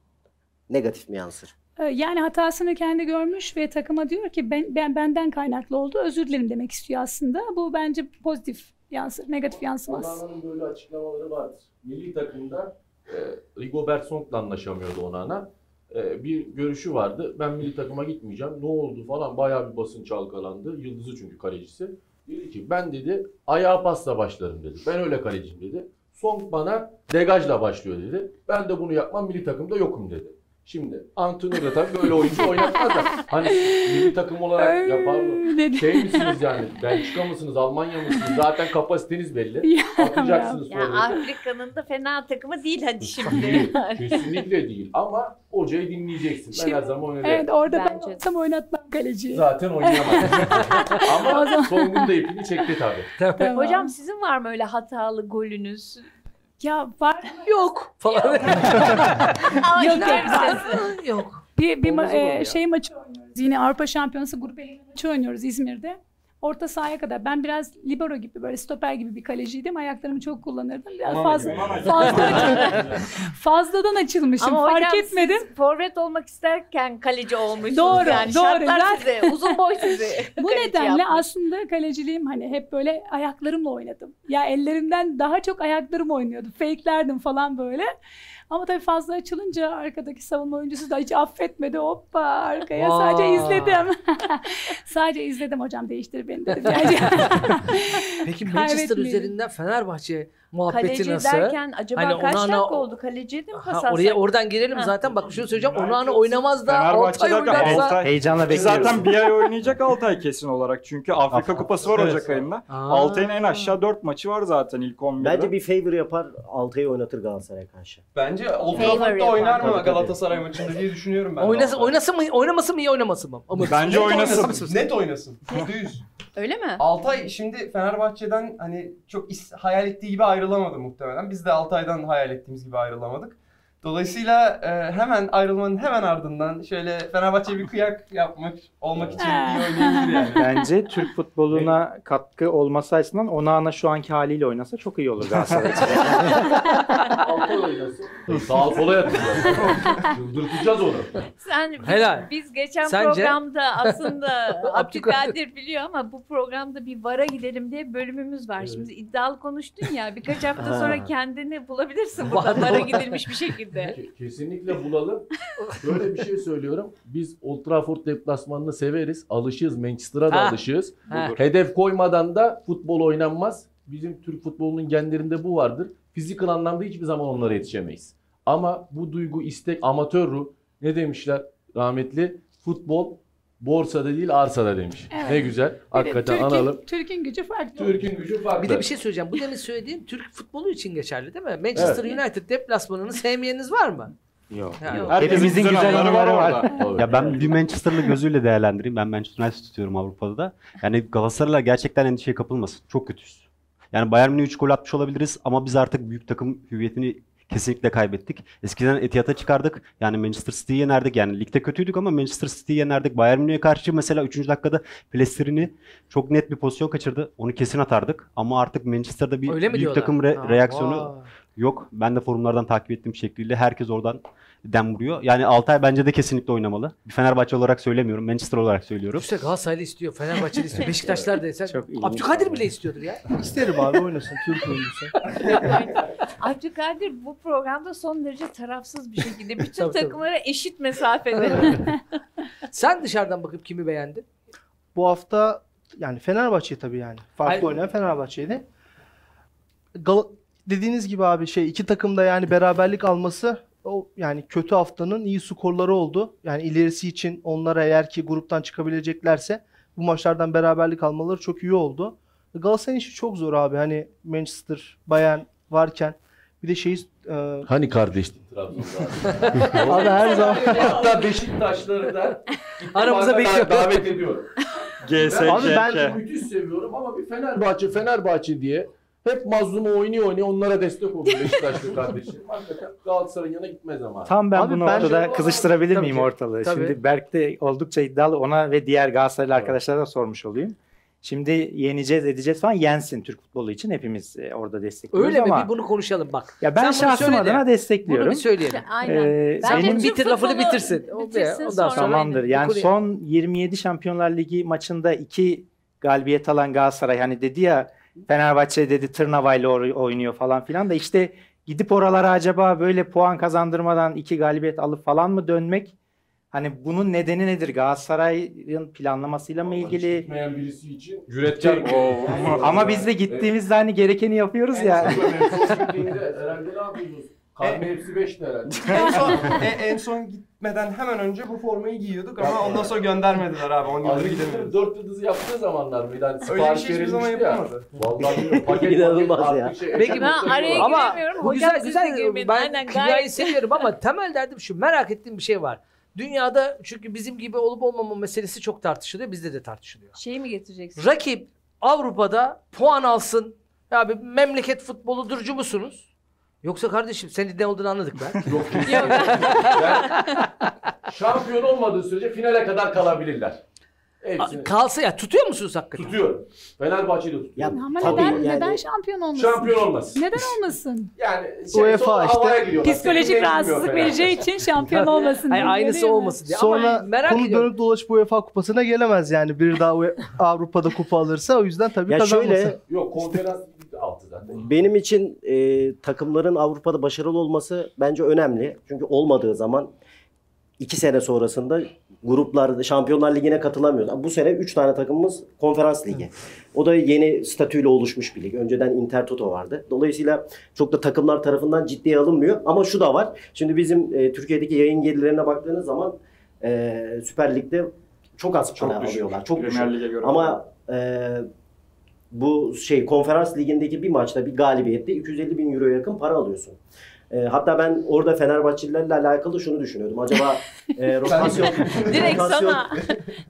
negatif mi yansır? Ee, Yani hatasını kendi görmüş ve takıma diyor ki ben, ben benden kaynaklı oldu özür dilerim demek istiyor aslında. Bu bence pozitif yansır, negatif yansımaz. Onana'nın böyle açıklamaları vardır. Milli takımda e, Rigobert Song'la anlaşamıyordu Onana. E, bir görüşü vardı. Ben milli takıma gitmeyeceğim. Ne oldu falan bayağı bir basın çalkalandı. Yıldızı çünkü kalecisi. Dedi ki ben dedi ayağa pasla başlarım dedi. Ben öyle kaleciyim dedi. Song bana degajla başlıyor dedi. Ben de bunu yapmam milli takımda yokum dedi. Şimdi antrenör de tabii böyle oyuncu oynatmaz da hani milli takım olarak yapar mı? Şey misiniz yani? Belçika mısınız? Almanya mısınız? Zaten kapasiteniz belli. Atacaksınız Ya. Afrika'nın da fena takımı değil hadi şimdi. Değil. Kesinlikle değil. Ama hocayı dinleyeceksin. Ben Şimdi- her zaman öyle. Evet orada Bence ben olsam oynatmam kaleciyi. Zaten oynayamaz. Ama Songun da ipini çekti tabii. Tamam. Hocam sizin var mı öyle hatalı golünüz? Ya var Yok falan. Yok, yok. Yok. Bir, bir ma- e, şey maçı oynuyoruz. Yine Avrupa Şampiyonası grup eleme maçı oynuyoruz İzmir'de. Orta sahaya kadar. Ben biraz libero gibi böyle stoper gibi bir kaleciydim. Ayaklarımı çok kullanırdım. Biraz Onana fazla, gibi. fazla fazladan açılmışım. Ama Fark hocam etmedim. siz forvet olmak isterken kaleci olmuşsunuz Doğru, yani. doğru. Şartlar Ben- size, uzun boy sizi. Bu nedenle yapmış. aslında kaleciliğim hani hep böyle ayaklarımla oynadım. Ya ellerimden daha çok ayaklarım oynuyordu. Fake'lerdim falan böyle. Ama tabii fazla açılınca arkadaki savunma oyuncusu da hiç affetmedi. Hoppa arkaya sadece Vay. izledim. sadece izledim hocam değiştir beni dedim. Peki Manchester üzerinden Fenerbahçe muhabbeti Kaleci nasıl? derken acaba Hani kaç Onana- dakika oldu? Kaleciye de mi pas Ha, atsak? oraya oradan girelim Ha. zaten. Bak şunu söyleyeceğim. Onu ana oynamaz da Altay oynarsa. Altay- Heyecanla bekliyoruz. Zaten bir ay oynayacak Altay kesin olarak. Çünkü Afrika. Kupası var Evet. Ocak ayında. Altay'ın en aşağı 4 maçı var zaten ilk 11'de. Bence bir favor yapar Altay'ı oynatır Galatasaray'a karşı. Bence Old Trafford'da oynar mı. Galatasaray maçında diye düşünüyorum ben. Oynasın, oynasın mı? Oynamasın mı? iyi oynamasın mı? Ama Bence oynasın. Net oynasın. %100. Öyle mi? Altay şimdi Fenerbahçe'den hani çok hayal ettiği gibi ayrılamadı muhtemelen. Biz de Altay'dan hayal ettiğimiz gibi ayrılamadık. Dolayısıyla e, hemen ayrılmanın hemen ardından şöyle Fenerbahçe'ye bir kıyak yapmak olmak için iyi oynayabilir yani. Bence Türk futboluna katkı olması açısından Onana şu anki haliyle oynasa çok iyi olur Galatasaray için. Altay oynasın. Sağa sola yatacağız. Yıldırtacağız onu. Sen biz, Helal. biz geçen Sence? programda aslında Abdülkadir. Biliyor ama bu programda bir vara gidelim diye bölümümüz var. Şimdi iddialı konuştun ya birkaç hafta sonra kendini bulabilirsin burada Var, vara var. gidilmiş bir şekilde. Ke- Kesinlikle bulalım. Böyle bir şey söylüyorum. Biz Old Trafford deplasmanını severiz. Alışığız. Manchester'a da Ha. alışığız. Ha. Hedef koymadan da futbol oynanmaz. Bizim Türk futbolunun genlerinde bu vardır. Fizikal anlamda hiçbir zaman onlara yetişemeyiz. Ama bu duygu, istek, amatör ruh ne demişler rahmetli? Futbol borsada değil arsada demiş. Evet. Ne güzel. Bir Hakikaten Türk'ün- analım. Türk'ün gücü farklı. Türk'ün gücü farklı. Bir de bir şey söyleyeceğim. Bu demin söylediğin Türk futbolu için geçerli değil mi? Manchester Evet. United deplasmanını sevmeyeniniz var mı? Yok. Yani Yok. Hepimizin güzel güzel anıları var var. Ya ben bir Manchester'lı gözüyle değerlendireyim. Ben Manchester United tutuyorum Avrupa'da da. Yani Galatasaray'la gerçekten endişeye kapılmasın. Çok kötüyüz. Yani Bayern Münih 3 gol atmış olabiliriz ama biz artık büyük takım hüviyetini kesinlikle kaybettik. Eskiden Etihad'a çıkardık. Yani Manchester City'yi yenerdik. Yani ligde kötüydük ama Manchester City'yi yenerdik. Bayern Münih'e karşı mesela 3. dakikada Plesterini çok net bir pozisyon kaçırdı. Onu kesin atardık. Ama artık Manchester'da bir Öyle büyük diyorlar? takım re- Ha, reaksiyonu vay. Yok. Ben de forumlardan takip ettiğim şekliyle herkes oradan dem vuruyor. Yani Altay bence de kesinlikle oynamalı. Bir Fenerbahçe olarak söylemiyorum. Manchester olarak söylüyorum. İşte Galatasaraylı istiyor, Fenerbahçeli istiyor, Beşiktaşlar da sen. Abdülkadir bile istiyordur ya. İsterim abi oynasın Türk oyuncusu. Abdülkadir bu programda son derece tarafsız bir şekilde bütün Tabii, tabii. takımlara eşit mesafede. Sen dışarıdan bakıp kimi beğendin? Bu hafta yani Fenerbahçe tabii yani. Farklı Hayır. oynayan Fenerbahçe'ydi. Gal- dediğiniz gibi abi şey iki takım da yani beraberlik alması o yani kötü haftanın iyi skorları oldu. Yani ilerisi için onlara eğer ki gruptan çıkabileceklerse bu maçlardan beraberlik almaları çok iyi oldu. Galatasaray'ın işi çok zor abi. Hani Manchester, Bayern varken bir de şey e, Hani kardeştin Trabzon'da? abi her zaman Hatta Beşiktaşları da Aramıza bekliyor. davet ediyorum. GSK. Abi ben- Müthiş seviyorum ama bir Fenerbahçe Fenerbahçe diye hep mazlumu oynuyor oynuyor onlara destek oluyor Beşiktaşlı kardeşim. Hakikaten Galatasaray'ın yanına gitmez ama. Tam ben Abi bu noktada kızıştırabilir Tabii miyim ki. ortalığı? Tabii. Şimdi Berk de oldukça iddialı ona ve diğer Galatasaraylı arkadaşlara da sormuş olayım. Şimdi yeneceğiz edeceğiz falan yensin Türk futbolu için hepimiz e, orada destekliyoruz Öyle mi? ama Bir bunu konuşalım bak. ya ben Sen bunu şahsım de. adına Bunu destekliyorum. bir söyleyelim. Aynen. Ee, Bence benim bitir lafını futbolu bitirsin. O- bitirsin ondan sonra. sonra- Tamamdır. aynen. Yani son 27 Şampiyonlar Ligi maçında iki galibiyet alan Galatasaray hani dedi ya Fenerbahçe dedi tırnavayla oy- oynuyor falan filan da işte gidip oralara acaba böyle puan kazandırmadan iki galibiyet alıp falan mı dönmek? Hani bunun nedeni nedir? Galatasaray'ın planlamasıyla mı ilgili? Gitmeyen birisi için cüretkar. Ama biz de gittiğimizde hani gerekeni yapıyoruz ya. Herhalde ne yapıyorsunuz? Karne hepsi 5 herhalde. en son e- en son gitmeden hemen önce bu formayı giyiyorduk ama ondan sonra göndermediler abi. 10 yıldır gidemiyoruz. 4 yıldızı yaptığı zamanlar mıydı? Hani Öyle bir sipariş şey hiçbir zaman verilmişti ya. yapamadı. Vallahi bilmiyorum. Paket İnanılmaz paket ya. şey- Peki Ben araya ama giremiyorum. bu Hocam güzel siz de güzel. girmeyin. Ben Aynen, kimyayı gayet- seviyorum ama temel derdim şu. Merak ettiğim bir şey var. Dünyada çünkü bizim gibi olup olmama meselesi çok tartışılıyor. Bizde de tartışılıyor. Şey mi getireceksin? Rakip Avrupa'da puan alsın. Ya bir memleket futbolu durcu musunuz? Yoksa kardeşim senin ne olduğunu anladık ben. Yok. Yani şampiyon olmadığı sürece finale kadar kalabilirler. Hepsini Kalsa ya tutuyor musunuz hakikaten? tutuyorum. Fenerbahçe'yi de tutuyorum. Ama Tabii, neden, yani- neden şampiyon olmasın? Şampiyon olmasın. Neden olmasın? Yani şey, UEFA işte. Psikolojik rahatsızlık vereceği için şampiyon olmasın. Hayır, aynısı olmasın diye. Sonra ama merak konu ediyorum. dönüp dolaşıp UEFA kupasına gelemez yani. Bir daha UE Avrupa'da kupa alırsa o yüzden tabii Ya kazanması. şöyle Yok konferans altı zaten. benim için e, takımların Avrupa'da başarılı olması bence önemli. Çünkü olmadığı zaman iki sene sonrasında gruplarda Şampiyonlar Ligi'ne katılamıyoruz. Bu sene 3 tane takımımız konferans ligi. O da yeni statüyle oluşmuş bir lig. Önceden Inter Toto vardı. Dolayısıyla çok da takımlar tarafından ciddiye alınmıyor. Ama şu da var. Şimdi bizim e, Türkiye'deki yayın gelirlerine baktığınız zaman e, Süper Lig'de çok az Çok para düşük. alıyorlar. Çok düşük. Premier göre. Ama e, bu şey konferans ligindeki bir maçta bir galibiyette 250 bin euroya yakın para alıyorsun. E, hatta ben orada Fenerbahçelilerle alakalı şunu düşünüyordum. Acaba e, rotasyon, Direkt rotasyon, sana.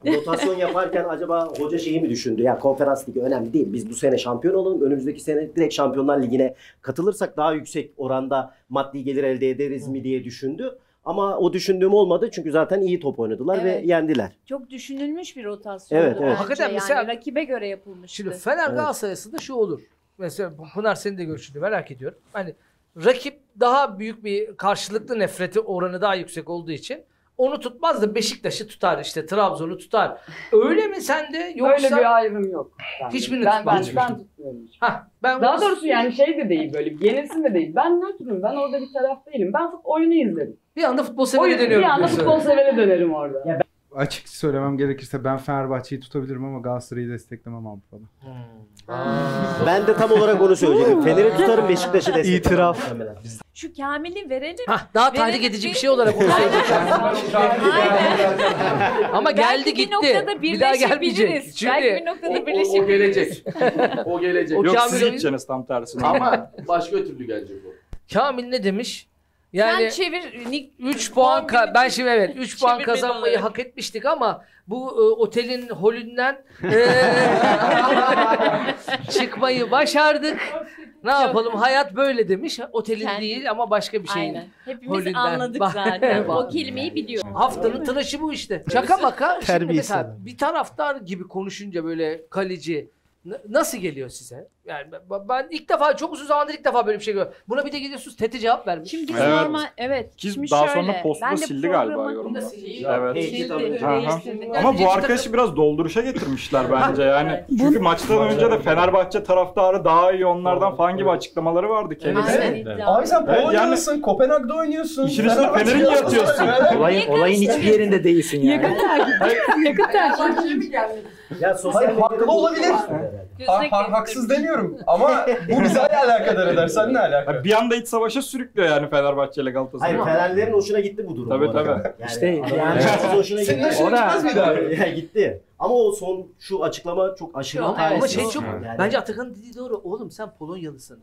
rotasyon yaparken acaba hoca şeyi mi düşündü? Ya konferans ligi önemli değil. Biz bu sene şampiyon olalım. Önümüzdeki sene direkt Şampiyonlar Ligi'ne katılırsak daha yüksek oranda maddi gelir elde ederiz mi diye düşündü. Ama o düşündüğüm olmadı çünkü zaten iyi top oynadılar Evet. ve yendiler. Çok düşünülmüş bir rotasyon. Evet, evet. Hakikaten yani. mesela- rakibe göre yapılmıştı. Şimdi Fener Evet. Arasında şu olur. Mesela Pınar senin de görüşünü merak ediyorum. Hani rakip daha büyük bir karşılıklı nefreti oranı daha yüksek olduğu için onu tutmaz da Beşiktaş'ı tutar işte Trabzon'u tutar. Öyle mi sende yoksa Böyle bir ayrım yok. bence. Hiçbirini ben, ben, tutmaz. ben tutmuyorum. Hah, ben Daha doğrusu yani şey de değil böyle yenilsin de değil. Ben nötrüm. Ben orada bir taraf değilim. Ben oyunu izlerim. Bir anda futbol severi Oyun, bir anda futbol severe dönerim orada. Açık söylemem gerekirse ben Fenerbahçe'yi tutabilirim ama Galatasaray'ı desteklemem Avrupa'da. Ben de tam olarak onu söyleyecektim. Fener'i tutarım Beşiktaş'ı desteklerim. İtiraf. Şu Kamil'i verelim. Hah, daha tahrik edici bir- şey olarak onu söyleyeceğim. Ama geldi Belki gitti. bir noktada Bir daha gelmeyecek. birleşebiliriz. Çünkü Belki bir O, noktada o, o birleşebiliriz. gelecek. o gelecek. O Yok Kamil siz gideceksiniz tam tersine. Ama başka türlü gelecek o. Kamil ne demiş? Sen Yani çevir. Nick, 3 puan ka- ben şimdi evet 3 puan kazanmayı olarak. hak etmiştik ama bu e, otelin holünden e, çıkmayı başardık. Ne yapalım hayat böyle demiş. Otelin Kendi- değil ama başka bir şeyin. Aynen. Hepimiz Holünden. anladık zaten. o Bak. kelimeyi biliyor. Haftanın tıraşı bu işte. Şaka maka. Şimdi mesela bir taraftar gibi konuşunca böyle kaleci nasıl geliyor size? Yani ben- ilk defa çok uzun zamandır ilk defa böyle bir şey görüyorum. Buna bir de gidiyorsunuz Tete cevap vermiş. Şimdi biz Evet. normal evet. Ki Şimdi daha şöyle, sonra postu ben da de sildi galiba yorumda. Evet. Sildi. Ama bu arkadaşı biraz dolduruşa getirmişler bence yani. Çünkü maçtan önce de Fenerbahçe taraftarı daha iyi onlardan falan gibi açıklamaları vardı kendisi. Aynen iddia. Abi sen Evet, Polonyalısın, Kopenhag'da oynuyorsun. İşin üstüne Fenerbahçe'yi Fener'i niye atıyorsun? Olayın, olayın hiçbir yerinde değilsin yani. Yakın takip. Yakın takip. Ya sosyal haklı olabilir. Ha, ha- haksız demiyorum ama bu bizi alakadar eder. Sen ne alaka? Bir anda iç savaşa sürüklüyor yani Fenerbahçe ile Galatasaray. Hayır Fenerlerin hoşuna gitti bu durum. Tabii, bu tabii. Yani, İşte yani- hoşuna Senin gitti. hoşuna gitmez miydi abi? Ya gitti. Ama o son şu açıklama çok aşırı Ama şey çok Yani- bence Atakan'ın dediği doğru. Oğlum sen Polonyalısın.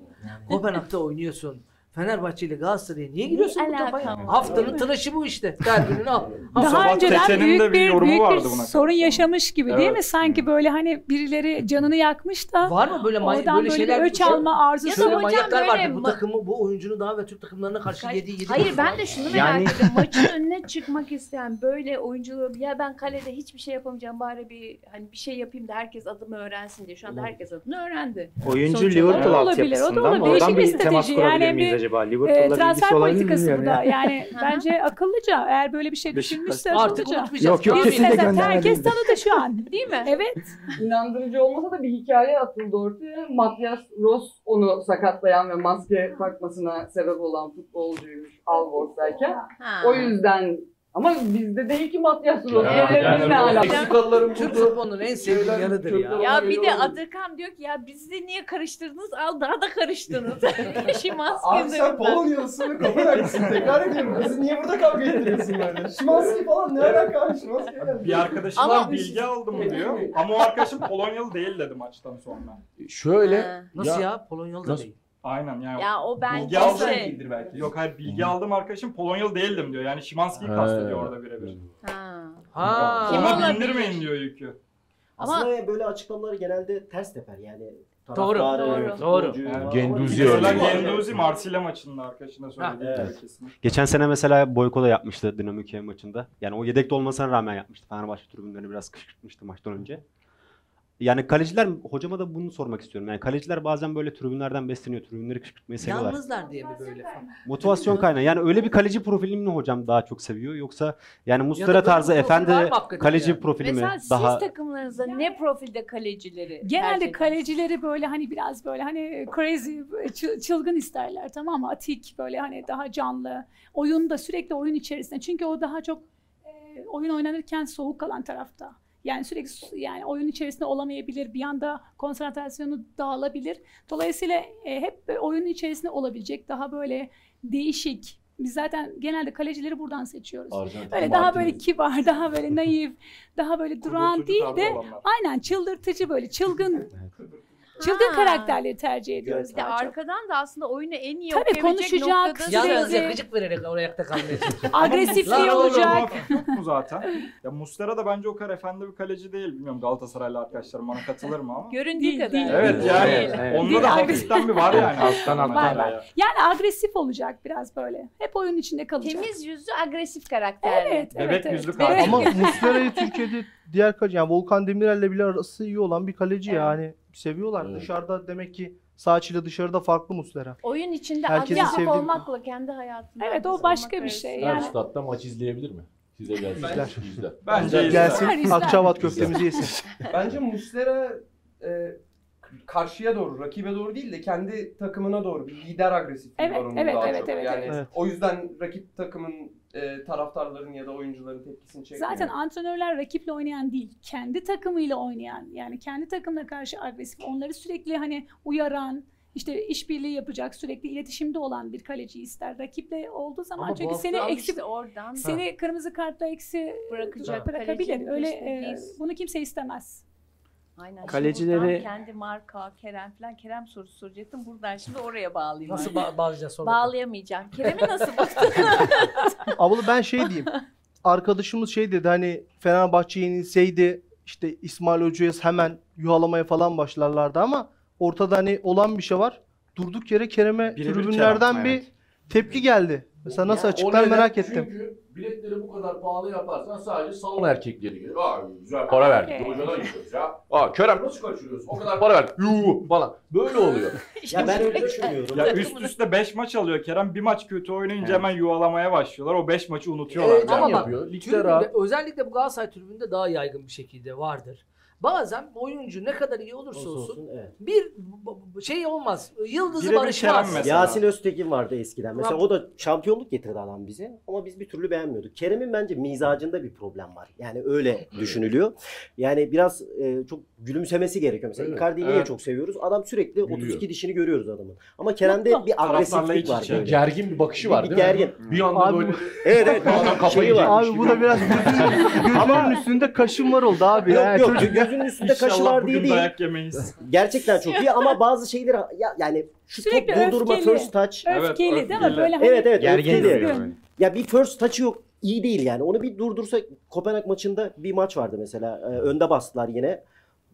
Kopenhag'da oynuyorsun. Fenerbahçe ile Galatasaray'a niye giriyorsun bu alaka topa? ya? var? Haftanın tıraşı bu işte. Derbinin al. Daha sabah önceden büyük bir büyük bir sorun yaşamış gibi değil Evet. mi? Sanki böyle hani birileri canını yakmış da Var mı böyle may- oradan böyle böyle, şeyler? öç alma arzusu. Şöyle hocam manyaklar böyle vardır. Bu takımı, bu oyuncunun daha ve Türk takımlarına karşı yediği yedi Hayır ben de şunu merak Yani- ediyorum. Maçın önüne çıkmak isteyen böyle oyuncuları ya ben kalede hiçbir şey yapamayacağım bari bir hani bir şey yapayım da herkes adımı öğrensin diye. Şu anda herkes adını öğrendi. Oyuncu Liverpool olarak. Olabilir, o da altyapısından olabilir. oradan bir temas strateji. kurabilir Yani miyiz bir, acaba? E, Liverpool'la transfer ilgisi olabilir mi politikası bu da. ya. Yani bence akıllıca. Eğer böyle bir şey düşünmüşse Artık akıllıca. unutmayacağız. Yok, yok, Mesela gönderme herkes tanıdı şu an. Değil mi? Evet. İnandırıcı olmasa da bir hikaye atıldı ortaya. Matias Ross onu sakatlayan ve maske takmasına sebep olan futbolcuymuş Alborg'dayken. O yüzden Ama bizde değil ki Matias yani? Meksikalıların Türk futbolunun en sevdiği yanıdır ya. Ya bir de. Adırkan diyor ki ya bizi niye karıştırdınız? Al daha da karıştınız. Şimanski Abi sen Polonyalısın ve Kopenhag'sın. Tekrar ediyorum. Bizi niye burada kavga ettiriyorsun böyle? Şimanski falan ne alaka? Şimanski. Bir arkadaşımdan Ama- bilgi aldım diyor. Ama o arkadaşım Polonyalı değil dedi maçtan sonra. Şöyle. Nasıl ya? Polonyalı da değil. Aynen yani. Ya o bence bilgi aldım şey. değildir belki. Yok hayır bilgi aldığım arkadaşım Polonyalı değildim diyor. Yani Şimanski'yi He. kastediyor orada birebir. Ha. Ha. Kim Ona olabilir? bindirmeyin diyor yükü. Ama- Aslında böyle açıklamaları genelde ters teper yani. Doğru, doğru, doğru. Yani Genduzi Mesela örneği var. Genduzi Marsilya maçında arkadaşına söylediği Ha, evet. kesin. Geçen sene mesela Boyko da yapmıştı Dinamo Kiev maçında. Yani o yedekte olmasına rağmen yapmıştı. Fenerbahçe tribünlerini biraz kışkırtmıştı maçtan önce. Yani kaleciler, hocama da bunu sormak istiyorum. Yani kaleciler bazen böyle tribünlerden besleniyor. Tribünleri kışkırtmayı seviyorlar. Yalnızlar diye mi böyle falan? Motivasyon kaynağı. Yani öyle bir kaleci profilini mi hocam daha çok seviyor? Yoksa yani Ya da Muslera böyle tarzı bir profil efendi var mı hakikaten kaleci yani? profili mi Mesela daha... siz takımlarınızda ne profilde kalecileri Genelde edersiniz? kalecileri böyle hani biraz böyle hani crazy, çı- çılgın isterler tamam mı? Atik böyle hani daha canlı. Oyunda sürekli oyun içerisinde. Çünkü o daha çok e, oyun oynanırken soğuk kalan tarafta. Yani sürekli yani oyun içerisinde olamayabilir. Bir anda konsantrasyonu dağılabilir. Dolayısıyla e, hep oyunun içerisinde olabilecek daha böyle değişik. Biz zaten genelde kalecileri buradan seçiyoruz. Arjantin Böyle daha Martinez. böyle kibar, daha böyle naif, daha böyle duran değil de olanlar. aynen çıldırtıcı böyle çılgın çılgın Ha. karakterleri tercih ediyoruz Bir de arkadan da aslında oyunu en iyi Tabii, okuyabilecek konuşacak, Yalnız yakıcık vererek oraya ayakta kalmaya çalışıyor. Agresifliği olacak. Yok mu zaten? Ya Muslera da bence o kadar efendi bir kaleci değil. Bilmiyorum Galatasaraylı arkadaşlarım bana katılır mı ama. göründüğü kadar. değil. Evet yani Evet, evet. onda da agresif. hafiften bir var yani. Alttan alttan. Var. Yani agresif olacak biraz böyle. Hep oyun içinde kalacak. Temiz yüzlü agresif karakterli. Evet, evet, Bebek evet. yüzlü kaleci. Ama Muslera'yı Türkiye'de diğer kaleci yani Volkan Demirel'le bile arası iyi olan bir kaleci Evet. yani seviyorlar. Evet. Dışarıda demek ki sağ içiyle dışarıda farklı Muslera. Oyun içinde Herkesin agresif sevdiği- olmakla kendi hayatında Evet, o başka bir şey. arasında. Her Yani- statta maç izleyebilir mi? Size gelsin. İzler. Bence izler. Gelsin. Akçabat köftemizi yesin. Bence Muslera e, karşıya doğru, rakibe doğru değil de kendi takımına doğru bir lider agresifliği Evet, var onun evet, daha evet, çok. evet, yani evet. o yüzden rakip takımın e, taraftarların ya da oyuncuların tepkisini çekmiyor. Zaten antrenörler rakiple oynayan değil, kendi takımıyla oynayan. Yani kendi takımına karşı agresif, onları sürekli hani uyaran, işte işbirliği yapacak, sürekli iletişimde olan bir kaleci ister. Rakiple olduğu zaman Ama çünkü seni Al eksi işte oradan seni kırmızı kartla eksi bırakacak bırakabilir. Öyle e, bunu kimse istemez. Aynen. Kalecileri- kendi marka, Kerem falan. Kerem sorusu soracaktım. Buradan şimdi oraya bağlayayım. Nasıl ba- bağlayacağız sonra? Bağlayamayacağım. Kerem'i nasıl baktın? Abla ben şey diyeyim. Arkadaşımız şey dedi hani Fenerbahçe yenilseydi işte İsmail Hoca'ya hemen yuhalamaya falan başlarlardı ama ortada hani olan bir şey var. Durduk yere Kerem'e Birebir tribünlerden Kerem, bir evet. tepki geldi. Mesela nasıl Ya, açıklar neden? merak ettim. Çünkü biletleri bu kadar pahalı yaparsan sadece salon erkekleri gelir. Aa güzel para verdik. Hocadan gidiyoruz ya. Aa Kerem nasıl kaçırıyorsun? O kadar para verdik. Yuh falan. Böyle oluyor. Ya ben öyle düşünmüyorum. Ya üst üste 5 maç alıyor Kerem. Bir maç kötü oynayınca hemen yuvalamaya başlıyorlar. O 5 maçı unutuyorlar. Evet, yani. ama bak yapıyor. Ligde özellikle bu Galatasaray tribünde daha yaygın bir şekilde vardır. Bazen oyuncu ne kadar iyi olursa Olsun olsun olsun, evet. bir şey olmaz. Yıldızı Birebir barışmaz. Yasin Öztekin vardı eskiden. Mesela o da şampiyonluk getirdi adam bize ama biz bir türlü beğenmiyorduk. Kerem'in bence mizacında bir problem var. Yani öyle düşünülüyor. Yani biraz e, çok gülümsemesi gerekiyor. Mesela Evet, Icardi'yi niye evet. çok seviyoruz? Adam sürekli Gülüyor. 32 dişini görüyoruz adamın. Ama Kerem'de Mutlu. bir agresiflik var böyle. Gergin bir bakışı var Bir değil mi? gergin. Bir anda Abi böyle Evet evet. Adam kafayı Şeyi var. Abi bu da biraz gözünün, üstünde kaşın var oldu abi. Yok ya. yok Çocuk- gözünün üstünde kaşı İnşallah var diye değil. dayak yemeyiz. Gerçekten çok iyi ama bazı şeyleri ya, yani şu Sürekli top durdurma öfkeli. first touch. Evet, Öfkeli değil mi? öfkeli. Böyle hani Evet evet Gergin öfkeli. duruyor böyle. Ya bir first touch'ı yok. iyi değil yani. Onu bir durdursa Kopenhag maçında bir maç vardı mesela. Ee, önde bastılar yine.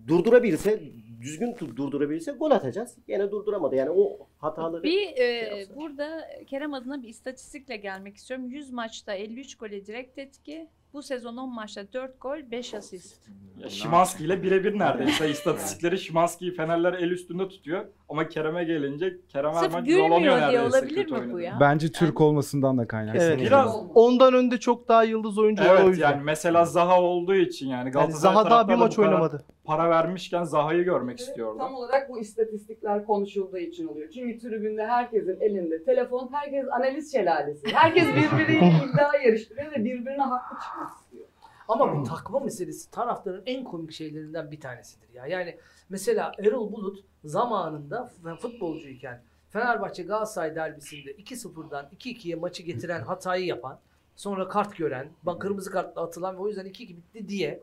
Durdurabilse, düzgün tu- durdurabilse gol atacağız. Yine durduramadı. Yani o hataları Bir e, yapsa. burada Kerem adına bir istatistikle gelmek istiyorum. 100 maçta 53 gole direkt etki. Bu sezon 10 maçta 4 gol 5 asist. Ya Şimanski ile birebir neredeyse. İstatistikleri Şimanski'yi Fenerler el üstünde tutuyor. Ama Kerem'e gelince Kerem her Sırf maç gülmüyor diye neredeyse olabilir kötü mi bu ya? Bence Türk olmasından da kaynaklı. Evet. Biraz Ondan önde çok daha yıldız oyuncu var o evet yüzden. yani mesela Zaha olduğu için yani Yani Galatasaray Zaha daha bir taraftarı maç kadar oynamadı. Para vermişken Zaha'yı görmek istiyordu. Tam olarak bu istatistikler konuşulduğu için oluyor. Çünkü tribünde herkesin elinde telefon, herkes analiz şelalesi. Herkes birbiriyle iddia yarıştırıyor ve birbirine haklı çıkmak istiyor. Ama bu takma meselesi taraftarın en komik şeylerinden bir tanesidir ya. Yani mesela Erol Bulut zamanında futbolcuyken Fenerbahçe Galatasaray derbisinde 2-0'dan 2-2'ye maçı getiren hatayı yapan, sonra kart gören, bak kırmızı kartla atılan ve o yüzden 2-2 bitti diye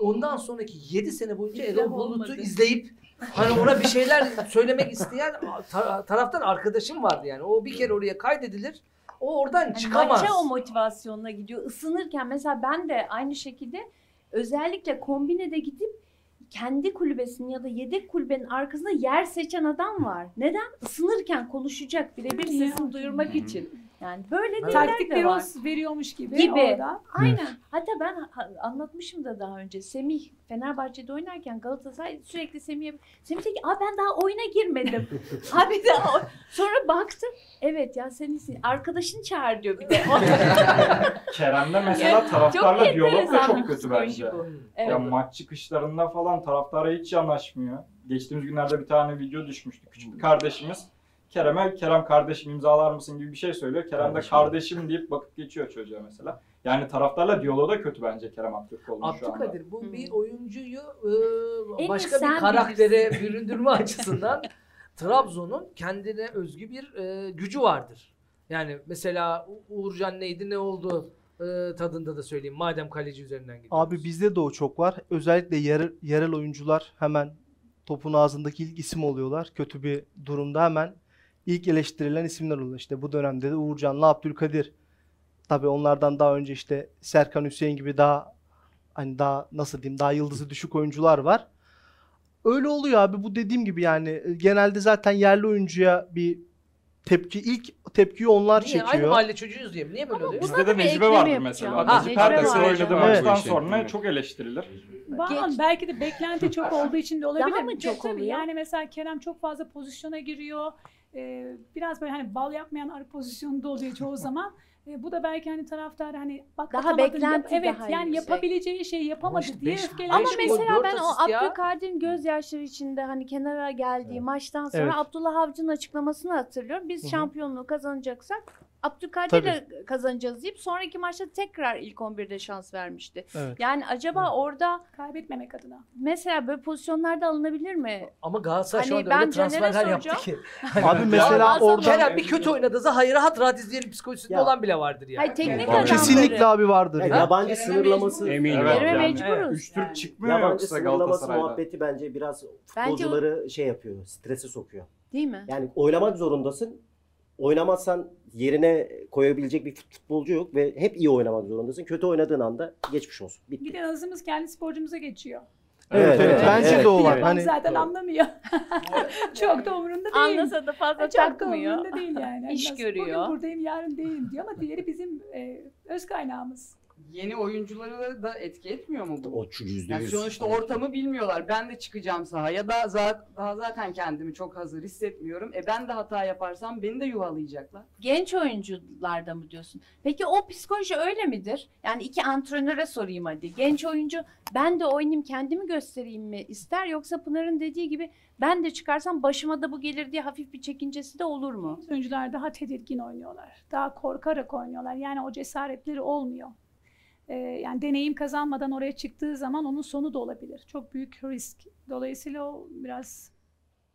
ondan sonraki 7 sene boyunca Erol Bulut'u izleyip hani ona bir şeyler söylemek isteyen ta- taraftan arkadaşım vardı yani. O bir kere oraya kaydedilir. O oradan Hani çıkamaz. maça o motivasyonla gidiyor. Isınırken mesela ben de aynı şekilde özellikle kombinede gidip kendi kulübesinin ya da yedek kulübenin arkasında yer seçen adam var. Neden? Isınırken konuşacak birebir sesini duyurmak için. Yani böyle Evet. Taktik de var. veriyor- veriyormuş gibi, Gibi. orada. Aynen. Hatta ben anlatmışım da daha önce. Semih Fenerbahçe'de oynarken Galatasaray sürekli Semih'e Semih dedi ki Aa, ben daha oyuna girmedim. Abi de o- sonra baktım. Evet ya senin arkadaşını çağır diyor bir de. Kerem'de mesela Yani taraftarla diyalog da çok kötü bence. bu. Ya Evet. maç çıkışlarında falan taraftara hiç yanaşmıyor. Geçtiğimiz günlerde bir tane video düşmüştü. Küçük bir kardeşimiz Kerem'e Kerem kardeşim imzalar mısın gibi bir şey söylüyor. Kerem de Kardeşim. deyip bakıp geçiyor çocuğa mesela. Yani taraftarla diyaloğu da kötü bence Kerem Aktürkoğlu'nun şu anda. Abdülkadir bu bir Hmm. oyuncuyu e, başka bir karaktere büründürme açısından Trabzon'un kendine özgü bir e, gücü vardır. Yani mesela Uğurcan neydi ne oldu e, tadında da söyleyeyim madem kaleci üzerinden gidiyoruz. Abi bizde de o çok var. Özellikle yerel, yerel oyuncular hemen topun ağzındaki ilk isim oluyorlar. Kötü bir durumda hemen ilk eleştirilen isimler oluyor. İşte bu dönemde de Uğurcan'la Abdülkadir. Tabii onlardan daha önce işte Serkan Hüseyin gibi daha hani daha nasıl diyeyim daha yıldızı düşük oyuncular var. Öyle oluyor abi bu dediğim gibi yani e, genelde zaten yerli oyuncuya bir tepki ilk tepkiyi onlar Niye? Aynı çekiyor. mahalle çocuğuyuz diye mi? Niye böyle oluyor? Bizde de bir Necibe ekleme vardır yapacağım. mesela. Ha, Necip Necibe Ertaş'ın var. oynadığı Evet. maçtan Evet. sonra çok eleştirilir. Geç- belki de beklenti çok olduğu için de olabilir. Daha mı Bir çok tabii oluyor? Yani mesela Kerem çok fazla pozisyona giriyor. Ee, biraz böyle hani bal yapmayan arı pozisyonunda oluyor çoğu zaman. Ee, bu da belki hani taraftar hani bak Daha atamadın, yap- beklenti evet daha yani yüksek. yapabileceği şeyi yapamadı işte diye öfkeleniyor. Ama mesela ben o. Abdülkadir'in gözyaşları içinde hani kenara geldiği maçtan sonra Evet. Abdullah Avcı'nın açıklamasını hatırlıyorum. Biz Hı hı. şampiyonluğu kazanacaksak Abdülkadir'le kazanacağız deyip sonraki maçta tekrar ilk 11'de şans vermişti. Evet. Yani acaba orada Kaybetmemek adına. mesela böyle pozisyonlarda alınabilir mi? Ama Galatasaray şu Hani anda ben öyle transferler Caner'e yaptı soracağım. ki. Abi mesela orada Kerem bir kötü oynadığı zaman hayır rahat rahat izleyelim psikolojisinde Ya. olan bile vardır yani. Hayır teknik adamları. kesinlikle abi vardır Yani ya. yabancı Kerem'e sınırlaması Eminim. Evet, Kerem'e yani. mecburuz. Üç Türk çıkmıyor yabancı yoksa sınırlaması muhabbeti bence biraz Bence futbolcuları şey yapıyor, strese sokuyor. Değil mi? Yani oynamak zorundasın. Oynamazsan yerine koyabilecek bir futbolcu yok ve hep iyi oynamak zorundasın. Kötü oynadığın anda geçmiş olsun. Bitti. Bir de hızımız kendi sporcumuza geçiyor. Evet, evet, Evet, bence evet. de o var. Hani zaten anlamıyor. çok da umurunda değil. Anlasa da fazla Çok da takmıyor. umurunda değil yani. İş nasıl görüyor. Bugün buradayım yarın değilim diyor ama diğeri bizim e, öz kaynağımız. Yeni oyuncuları da etki etmiyor mu bu? O yüzde Yani sonuçta ortamı bilmiyorlar. Ben de çıkacağım sahaya da za- daha zaten kendimi çok hazır hissetmiyorum. E ben de hata yaparsam beni de yuvalayacaklar. Genç oyuncularda mı diyorsun? Peki o psikoloji öyle midir? Yani iki antrenöre sorayım hadi. Genç oyuncu ben de oynayayım kendimi göstereyim mi ister yoksa Pınar'ın dediği gibi ben de çıkarsam başıma da bu gelir diye hafif bir çekincesi de olur mu? Oyuncular daha tedirgin oynuyorlar. Daha korkarak oynuyorlar. Yani o cesaretleri olmuyor. Ee, yani deneyim kazanmadan oraya çıktığı zaman onun sonu da olabilir. Çok büyük risk. Dolayısıyla o biraz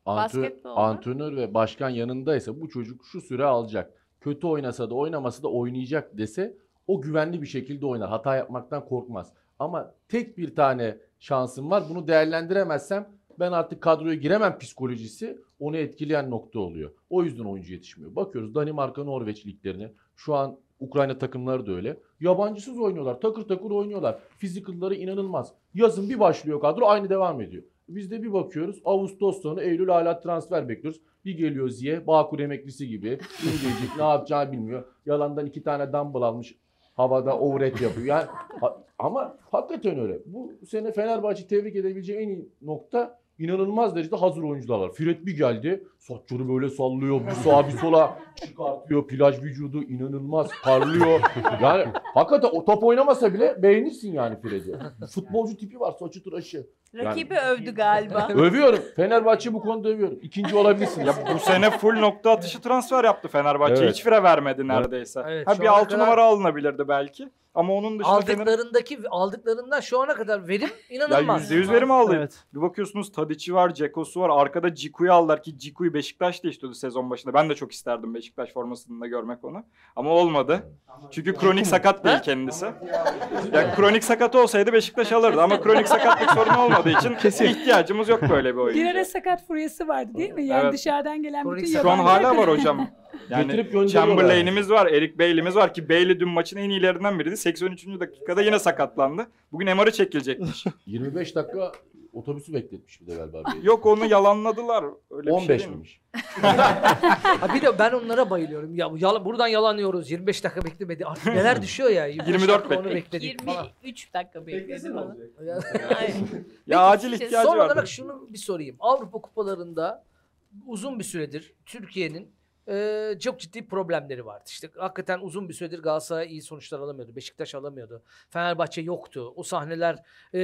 Antrenör, antrenör ve başkan yanındaysa bu çocuk şu süre alacak. Kötü oynasa da oynamasa da oynayacak dese o güvenli bir şekilde oynar. Hata yapmaktan korkmaz. Ama tek bir tane şansım var. Bunu değerlendiremezsem ben artık kadroya giremem psikolojisi onu etkileyen nokta oluyor. O yüzden oyuncu yetişmiyor. Bakıyoruz Danimarka, Norveç liglerine. Şu an Ukrayna takımları da öyle. Yabancısız oynuyorlar. Takır takır oynuyorlar. Fizikılları inanılmaz. Yazın bir başlıyor kadro aynı devam ediyor. Biz de bir bakıyoruz Ağustos sonu Eylül hala transfer bekliyoruz. Bir geliyor Ziye Bağkur emeklisi gibi. İngilizce ne yapacağını bilmiyor. Yalandan iki tane dumbbell almış. Havada overhead yapıyor. Yani, ama hakikaten öyle. Bu sene Fenerbahçe tebrik edebileceği en iyi nokta inanılmaz derecede hazır oyuncular var. Fred bir geldi. Saçları böyle sallıyor. Bir sağa bir sola çıkartıyor. Plaj vücudu inanılmaz parlıyor. Yani hakikaten o top oynamasa bile beğenirsin yani Fred'i. Futbolcu tipi var. Saçı tıraşı. Rakibi övdü galiba. Övüyorum. Fenerbahçe bu konuda övüyorum. İkinci olabilirsin. Ya bu sene full nokta atışı transfer yaptı Fenerbahçe. Evet. Hiç fire vermedi neredeyse. Evet, ha bir 6 kadar- numara alınabilirdi belki. Ama onun dışında Aldıklarındaki aldıklarından şu ana kadar verim ya inanılmaz. %100 verim aldı. Evet. Bir bakıyorsunuz Tadic'i var, Ceko'su var. Arkada Ciku'yu aldılar ki Ciku'yu Beşiktaş da istiyordu sezon başında. Ben de çok isterdim Beşiktaş formasında görmek onu. Ama olmadı. Çünkü kronik sakat değil kendisi. Yani kronik sakat olsaydı Beşiktaş alırdı ama kronik sakatlık sorunu olmadığı için ihtiyacımız yok böyle bir Bir oyuncuya. ara sakat furyası vardı değil mi? Yani Evet. dışarıdan gelen Kronik bütün sakat. Şu an yabancılar- hala var hocam. Yani Getirip gönderiyorlar. Chamberlain'imiz var, Eric Bailey'imiz var ki Bailey dün maçın en iyilerinden biriydi. 83. dakikada yine sakatlandı. Bugün MR'ı çekilecekmiş. 25 dakika otobüsü bekletmiş bir de galiba. bir. Yok onu yalanladılar. Öyle bir 15 şey değil mi? miymiş? Ha bir de ben onlara bayılıyorum. Ya yala- buradan yalanıyoruz. 25 dakika beklemedi. Artık neler düşüyor ya. 25 24 dakika onu bekledik. bekledik falan. 23 dakika bekledim onu. Ya-. Ya acil ihtiyacı Son var. olarak şunu bir sorayım. Avrupa kupalarında uzun bir süredir Türkiye'nin e, çok ciddi problemleri vardı. İşte hakikaten uzun bir süredir Galatasaray iyi sonuçlar alamıyordu. Beşiktaş alamıyordu. Fenerbahçe yoktu. O sahneler e,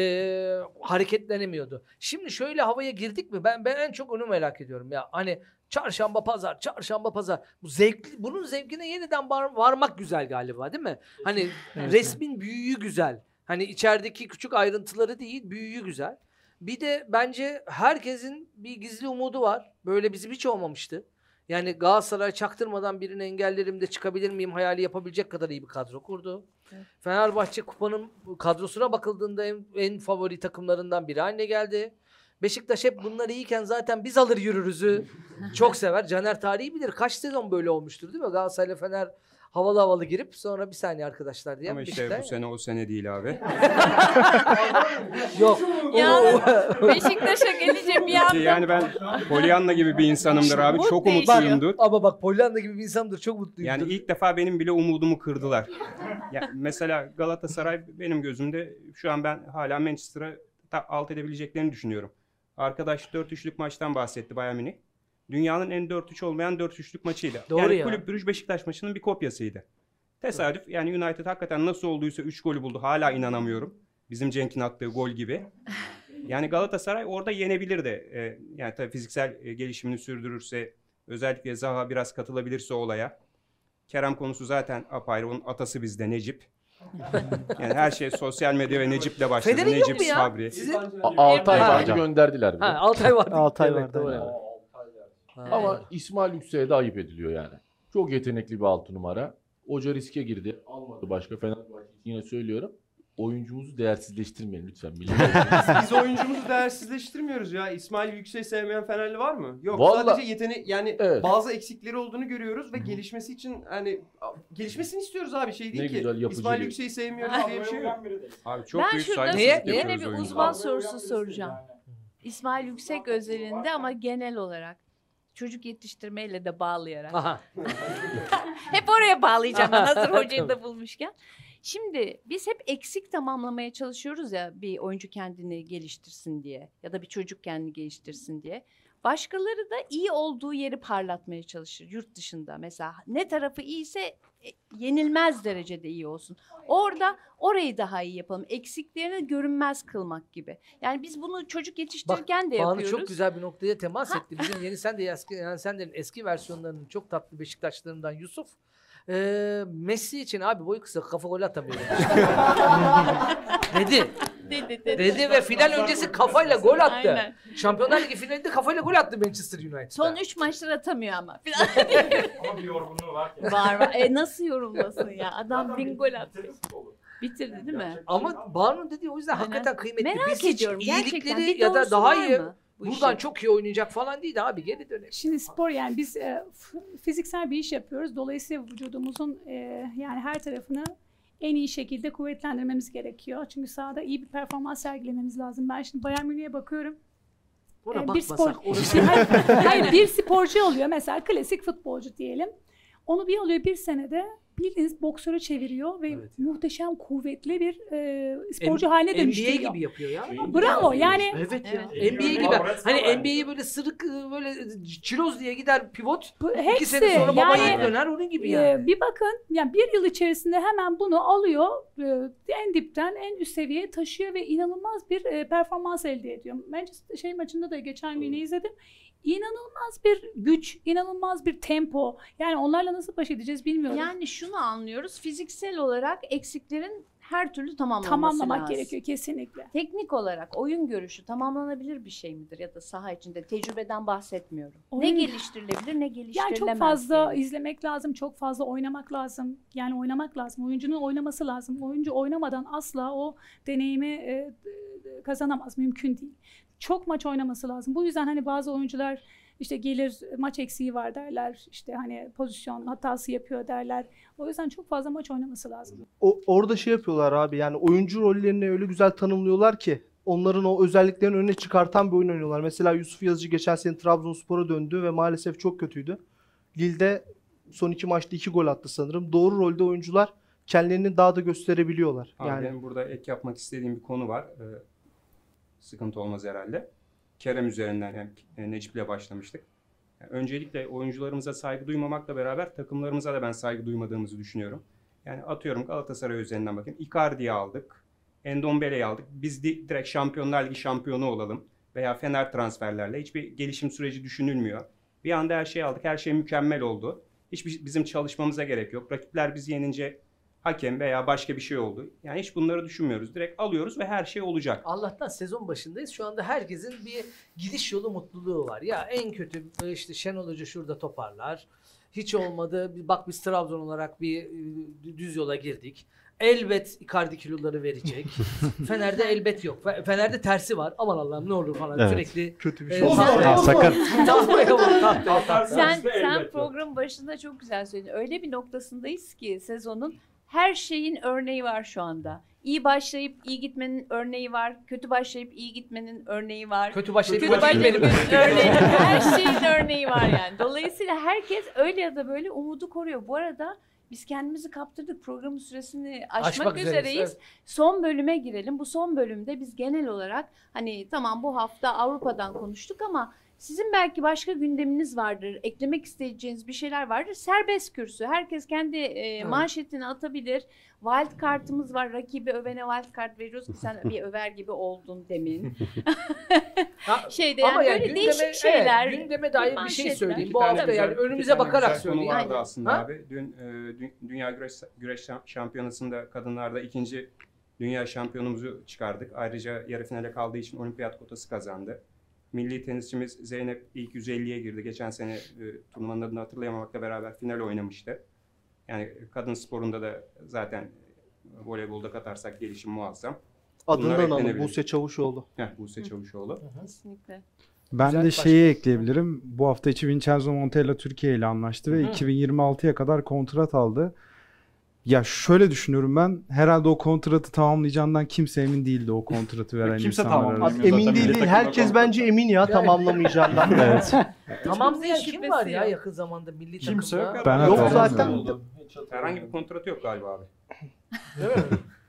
hareketlenemiyordu. Şimdi şöyle havaya girdik mi? Ben ben en çok onu merak ediyorum ya. Hani çarşamba pazar, çarşamba pazar. Bu zevkli, bunun zevkine yeniden var- varmak güzel galiba değil mi? Hani resmin büyüğü güzel. Hani içerideki küçük ayrıntıları değil, büyüğü güzel. Bir de bence herkesin bir gizli umudu var. Böyle bizim hiç olmamıştı. Yani Galatasaray çaktırmadan birini engellerim de çıkabilir miyim hayali yapabilecek kadar iyi bir kadro kurdu. Fenerbahçe kupanın kadrosuna bakıldığında en, en favori takımlarından biri haline geldi. Beşiktaş hep bunlar iyiyken zaten biz alır yürürüzü çok sever. Caner tarihi bilir. Kaç sezon böyle olmuştur değil mi? Galatasaray ile Fener havalı havalı girip sonra bir saniye arkadaşlar diye Ama işte bu sene o sene değil abi. Yok. Yalnız Beşiktaş'a gelince bir anda Yani ben Pollyanna gibi bir insanımdır abi. Çok değişiyor. umutluyumdur. Ama bak Pollyanna gibi bir insandır. Çok mutluyum. Yani ilk defa benim bile umudumu kırdılar. Ya mesela Galatasaray benim gözümde şu an ben hala Manchester'a alt edebileceklerini düşünüyorum. Arkadaş 4-3'lük maçtan bahsetti Bayern Münih. Dünyanın en 4-3 olmayan 4-3'lük maçıydı. Doğru yani ya. Kulüp Brugge Beşiktaş maçının bir kopyasıydı. Tesadüf yani United hakikaten nasıl olduysa 3 golü buldu. Hala inanamıyorum. Bizim Cenk'in attığı gol gibi. Yani Galatasaray orada yenebilirdi. Ee, yani tabii fiziksel e, gelişimini sürdürürse, özellikle Zaha biraz katılabilirse olaya. Kerem konusu zaten apayrı. Onun atası bizde Necip. Yani her şey sosyal medya ve Necip'le başladı. Federin yok Necip mu ya? Sabri. Sizin... A- Altay vardı gönderdiler. Ha, Altay vardı. Altay Evet, vardı, doğru. Ha. Ama İsmail Yüksek'e de ayıp ediliyor yani. Çok yetenekli bir altı numara. Hoca riske girdi. Almadı başka. Fenerbahçe için yine söylüyorum. Oyuncumuzu değersizleştirmeyin lütfen. Biz oyuncumuzu değersizleştirmiyoruz ya. İsmail Yüksek'i sevmeyen Fenerli var mı? Yok Vallahi- sadece yetenek yani Evet. bazı eksikleri olduğunu görüyoruz ve gelişmesi için hani gelişmesini istiyoruz abi şey değil Ne ki. güzel, yapıcı İsmail bir- Yüksek'i sevmiyoruz diye bir şey yok. Abi çok ben büyük şurada saygısızlık Neye? yine yapıyoruz bir oyunculara. uzman sorusu soracağım. İsmail Yüksek özelinde ama genel olarak çocuk yetiştirmeyle de bağlayarak. Aha. Hep oraya bağlayacağım ben hazır hocayı da bulmuşken. Şimdi biz hep eksik tamamlamaya çalışıyoruz ya bir oyuncu kendini geliştirsin diye ya da bir çocuk kendini geliştirsin diye. Başkaları da iyi olduğu yeri parlatmaya çalışır yurt dışında. Mesela ne tarafı iyiyse e, yenilmez derecede iyi olsun. Orada orayı daha iyi yapalım. Eksiklerini görünmez kılmak gibi. Yani biz bunu çocuk yetiştirirken de Banu yapıyoruz. çok güzel bir noktaya temas etti. Bizim yeni sen de eski yani senlerin eski versiyonlarının çok tatlı Beşiktaşlarından Yusuf. Ee, Messi için abi boyu kısa kafa gol atamıyor. dedi. Dedi, dedi. Dedi ve final öncesi kafayla gol attı. Aynen. Şampiyonlar Ligi finalinde kafayla gol attı Manchester United'da. Son 3 maçlar atamıyor ama. Ama bir yorgunluğu var ki. var var. E nasıl yorulmasın ya? Adam bin gol attı. Bitirdi değil mi? Ama Banu dedi o yüzden Aynen. hakikaten kıymetli. Merak Biz ediyorum gerçekten. Bir ya da daha iyi mı bu buradan işin? çok iyi oynayacak falan değil de abi geri dönelim. Şimdi spor yani biz e, fiziksel bir iş yapıyoruz. Dolayısıyla vücudumuzun e, yani her tarafını en iyi şekilde kuvvetlendirmemiz gerekiyor. Çünkü sahada iyi bir performans sergilememiz lazım. Ben şimdi Bayern Münih'e bakıyorum. Ona Ee, bir spor, hayır, hayır, bir sporcu oluyor mesela klasik futbolcu diyelim. Onu bir alıyor bir senede bildiğiniz boksöre çeviriyor ve Evet muhteşem kuvvetli bir e, sporcu M- haline NBA dönüştürüyor. gibi yapıyor ya. Bravo yani Evet ya. Evet. NBA gibi. Hani. NBA'yi böyle sırık ıı, böyle çiroz diye gider pivot. bu, İki hepsi sene sonra baba yani döner onun gibi Ee, yani. bir bakın yani bir yıl içerisinde hemen bunu alıyor e, en dipten en üst seviyeye taşıyor ve inanılmaz bir e, performans elde ediyor. Manchester şey maçında da geçen gün izledim. İnanılmaz bir güç, inanılmaz bir tempo. Yani onlarla nasıl baş edeceğiz bilmiyorum. Yani şunu anlıyoruz. Fiziksel olarak eksiklerin her türlü tamamlanması Tamamlamak lazım. gerekiyor kesinlikle. Teknik olarak oyun görüşü tamamlanabilir bir şey midir ya da saha içinde tecrübeden bahsetmiyorum. Ne Oyun- geliştirilebilir ne Yani geliştirilemez. çok fazla diye. izlemek lazım, çok fazla oynamak lazım. Yani oynamak lazım. Oyuncunun oynaması lazım. Oyuncu oynamadan asla o deneyimi e, kazanamaz. Mümkün değil. Çok maç oynaması lazım. Bu yüzden hani bazı oyuncular işte gelir maç eksiği var derler. İşte hani pozisyon hatası yapıyor derler. O yüzden çok fazla maç oynaması lazım. O, orada şey yapıyorlar abi yani oyuncu rollerini öyle güzel tanımlıyorlar ki onların o özelliklerini öne çıkartan bir oyun oynuyorlar. Mesela Yusuf Yazıcı geçen sene Trabzonspor'a döndü ve maalesef çok kötüydü. Lille'de son iki maçta iki gol attı sanırım. Doğru rolde oyuncular kendilerini daha da gösterebiliyorlar. Abi Yani benim burada ek yapmak istediğim bir konu var. Ee, sıkıntı olmaz herhalde. Kerem üzerinden hem Necip'le başlamıştık. Yani öncelikle oyuncularımıza saygı duymamakla beraber takımlarımıza da ben saygı duymadığımızı düşünüyorum. Yani atıyorum Galatasaray üzerinden bakayım. Icardi'yi aldık. Endombele'yi aldık. Biz di- direkt Şampiyonlar Ligi şampiyonu olalım. Veya Fener transferlerle hiçbir gelişim süreci düşünülmüyor. Bir anda her şeyi aldık. Her şey mükemmel oldu. Hiçbir bizim çalışmamıza gerek yok. Rakipler bizi yenince hakem veya başka bir şey oldu. Yani hiç bunları düşünmüyoruz. Direkt alıyoruz ve her şey olacak. Allah'tan sezon başındayız. Şu anda herkesin bir gidiş yolu mutluluğu var. Ya en kötü böyle işte Şenol Hoca şurada toparlar. Hiç olmadı. Bak biz Trabzon olarak bir e, düz yola girdik. Elbet Icardi kiloları verecek. Fener'de elbet yok. Fe- Fener'de tersi var. Aman Allah'ım ne olur falan. Evet. Sürekli kötü bir e, şey. vur. sakın. Sen, sen yok. programın başında çok güzel söyledin. Öyle bir noktasındayız ki sezonun her şeyin örneği var şu anda. İyi başlayıp iyi gitmenin örneği var. Kötü başlayıp iyi gitmenin örneği var. Kötü başlayıp Kötü başlayıp örneği var. Her şeyin örneği var yani. Dolayısıyla herkes öyle ya da böyle umudu koruyor. Bu arada biz kendimizi kaptırdık. Programın süresini aşmak, Aşmak üzereyiz, üzereyiz. evet. Son bölüme girelim. Bu son bölümde biz genel olarak hani tamam bu hafta Avrupa'dan konuştuk ama sizin belki başka gündeminiz vardır. Eklemek isteyeceğiniz bir şeyler vardır. Serbest kürsü. Herkes kendi e, manşetini atabilir. Wild kartımız var. Rakibi övene wild kart veriyoruz ki sen bir över gibi oldun demin. Şeyde Ama yani yani böyle gündeme, değişik şeyler. evet, gündeme dair bir şey manşetler. söyleyeyim. Bu hafta yani önümüze bakarak söyleyeyim. vardı Aynen. aslında Ha? abi. Dün e, dü- Dünya Güreş, Güreş Şampiyonası'nda kadınlarda ikinci dünya şampiyonumuzu çıkardık. Ayrıca yarı finale kaldığı için olimpiyat kotası kazandı. Milli tenisçimiz Zeynep ilk 150'ye girdi. Geçen sene e, turnuvanın adını hatırlayamamakla beraber final oynamıştı. Yani kadın sporunda da zaten voleybolda katarsak gelişim muazzam. Adını Bunlar da analım. eklenebilir. Buse Çavuşoğlu. Heh, Buse Çavuşoğlu. Kesinlikle. Ben Güzel de şeyi ekleyebilirim. Bu hafta içi Vincenzo Montella Türkiye ile anlaştı ve Hı. 2026'ya kadar kontrat aldı. Ya şöyle düşünüyorum ben. Herhalde o kontratı tamamlayacağından kimse emin değildi o kontratı veren Kimse insanlar tamamlamıyor. arasında. Emin değil değil. Herkes bence emin ya tamamlamayacağından. Evet. Tamamlayan kim var ya yakın zamanda milli Kimse takımda? yok. Ben Yok zaten. Herhangi bir kontratı yok galiba abi. Değil mi?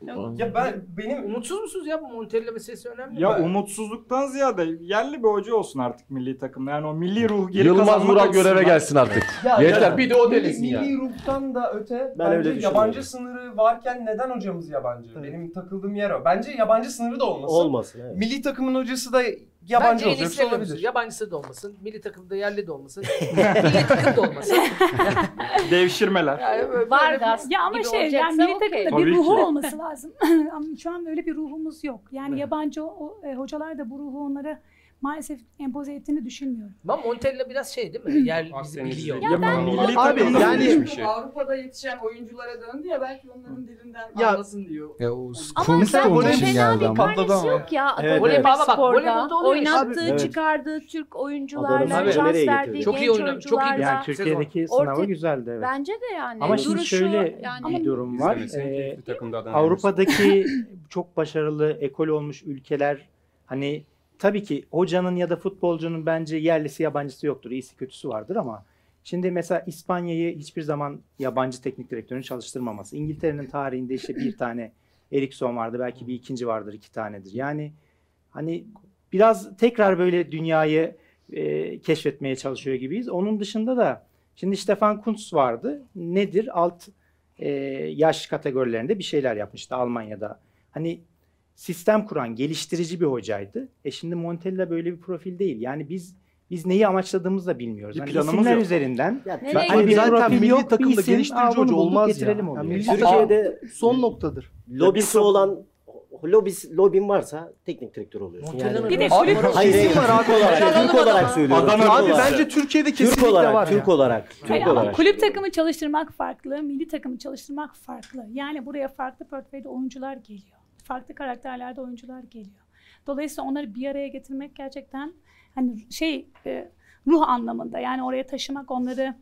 Ya ben benim Umutsuz musunuz ya bu Montella meselesi önemli Ya mi? umutsuzluktan ziyade yerli bir hoca olsun artık milli takımda. Yani o milli ruh geri Yılmaz Vural göreve gelsin artık. Ya, Yeter ya, bir de o milli- delesin ya. Milli ruhtan da öte Ben öyle bence düşünüyorum. yabancı sınırı varken neden hocamız yabancı? Evet. Benim takıldığım yer o. Bence yabancı sınırı da olmasın. Olmasın. Evet. Milli takımın hocası da yabancı Bence en olacak iyisi olabilir. olabilir. Yabancısı da olmasın. Milli takımda yerli de olmasın. milli takım da olmasın. Devşirmeler. Yani böyle- Vargas Ya ama gibi şey yani olacaksa milli okey. takımda Tabii bir ruhu ki. olması lazım. ama şu an öyle bir ruhumuz yok. Yani Evet. yabancı o, o, e, hocalar da bu ruhu onlara maalesef empoze ettiğini düşünmüyorum. Ama Montella biraz şey değil mi? Yer bizi biliyor. Ya ben milli Abi yani- şey. Avrupa'da yetişen oyunculara döndü ya belki onların dilinden Ya- anlasın diyor. Ya o Ama bence onun için geldi bir ama. Patladı ama. yok ya. Evet, Atatürk evet. Baba bak, voleybolda oynattığı, Abi, evet. çıkardığı Türk Adamı oyuncularla, transfer getirdi? Çok iyi oynadı, çok iyi. Yani Türkiye'deki sınavı güzeldi evet. Bence de yani. Ama şimdi Duruşu, şöyle yani bir durum var. Ee, Avrupa'daki çok başarılı ekol olmuş ülkeler hani tabii ki hocanın ya da futbolcunun bence yerlisi yabancısı yoktur. İyisi kötüsü vardır ama Şimdi mesela İspanya'yı hiçbir zaman yabancı teknik direktörün çalıştırmaması. İngiltere'nin tarihinde işte bir tane Eriksson vardı. Belki bir ikinci vardır, iki tanedir. Yani hani biraz tekrar böyle dünyayı e, keşfetmeye çalışıyor gibiyiz. Onun dışında da şimdi Stefan Kuntz vardı. Nedir? Alt e, yaş kategorilerinde bir şeyler yapmıştı Almanya'da. Hani sistem kuran, geliştirici bir hocaydı. E şimdi Montella böyle bir profil değil. Yani biz biz neyi amaçladığımızı da bilmiyoruz. Bir Hani planımız isimler yok. üzerinden Ya, ben- Zaten hani bir zaten profil milli yok, takımda isim, geliştirici hoca olmaz ya. getirelim Ya oluyor. milli Yani Türkiye'de son noktadır. lobisi olan lobis, lobin varsa teknik direktör oluyorsun. Montella'nın Yani, Bir de kulüp hayır, var abi. Türk olarak, Türk olarak söylüyorum. Adana Türk Abi olarak. bence Türkiye'de Türk kesinlikle olarak, var Türk ya. olarak, Türk Hayır, ama olarak. kulüp takımı çalıştırmak farklı, milli takımı çalıştırmak farklı. Yani buraya farklı portföyde oyuncular geliyor. Farklı karakterlerde oyuncular geliyor. Dolayısıyla onları bir araya getirmek gerçekten hani şey e, ruh anlamında yani oraya taşımak onları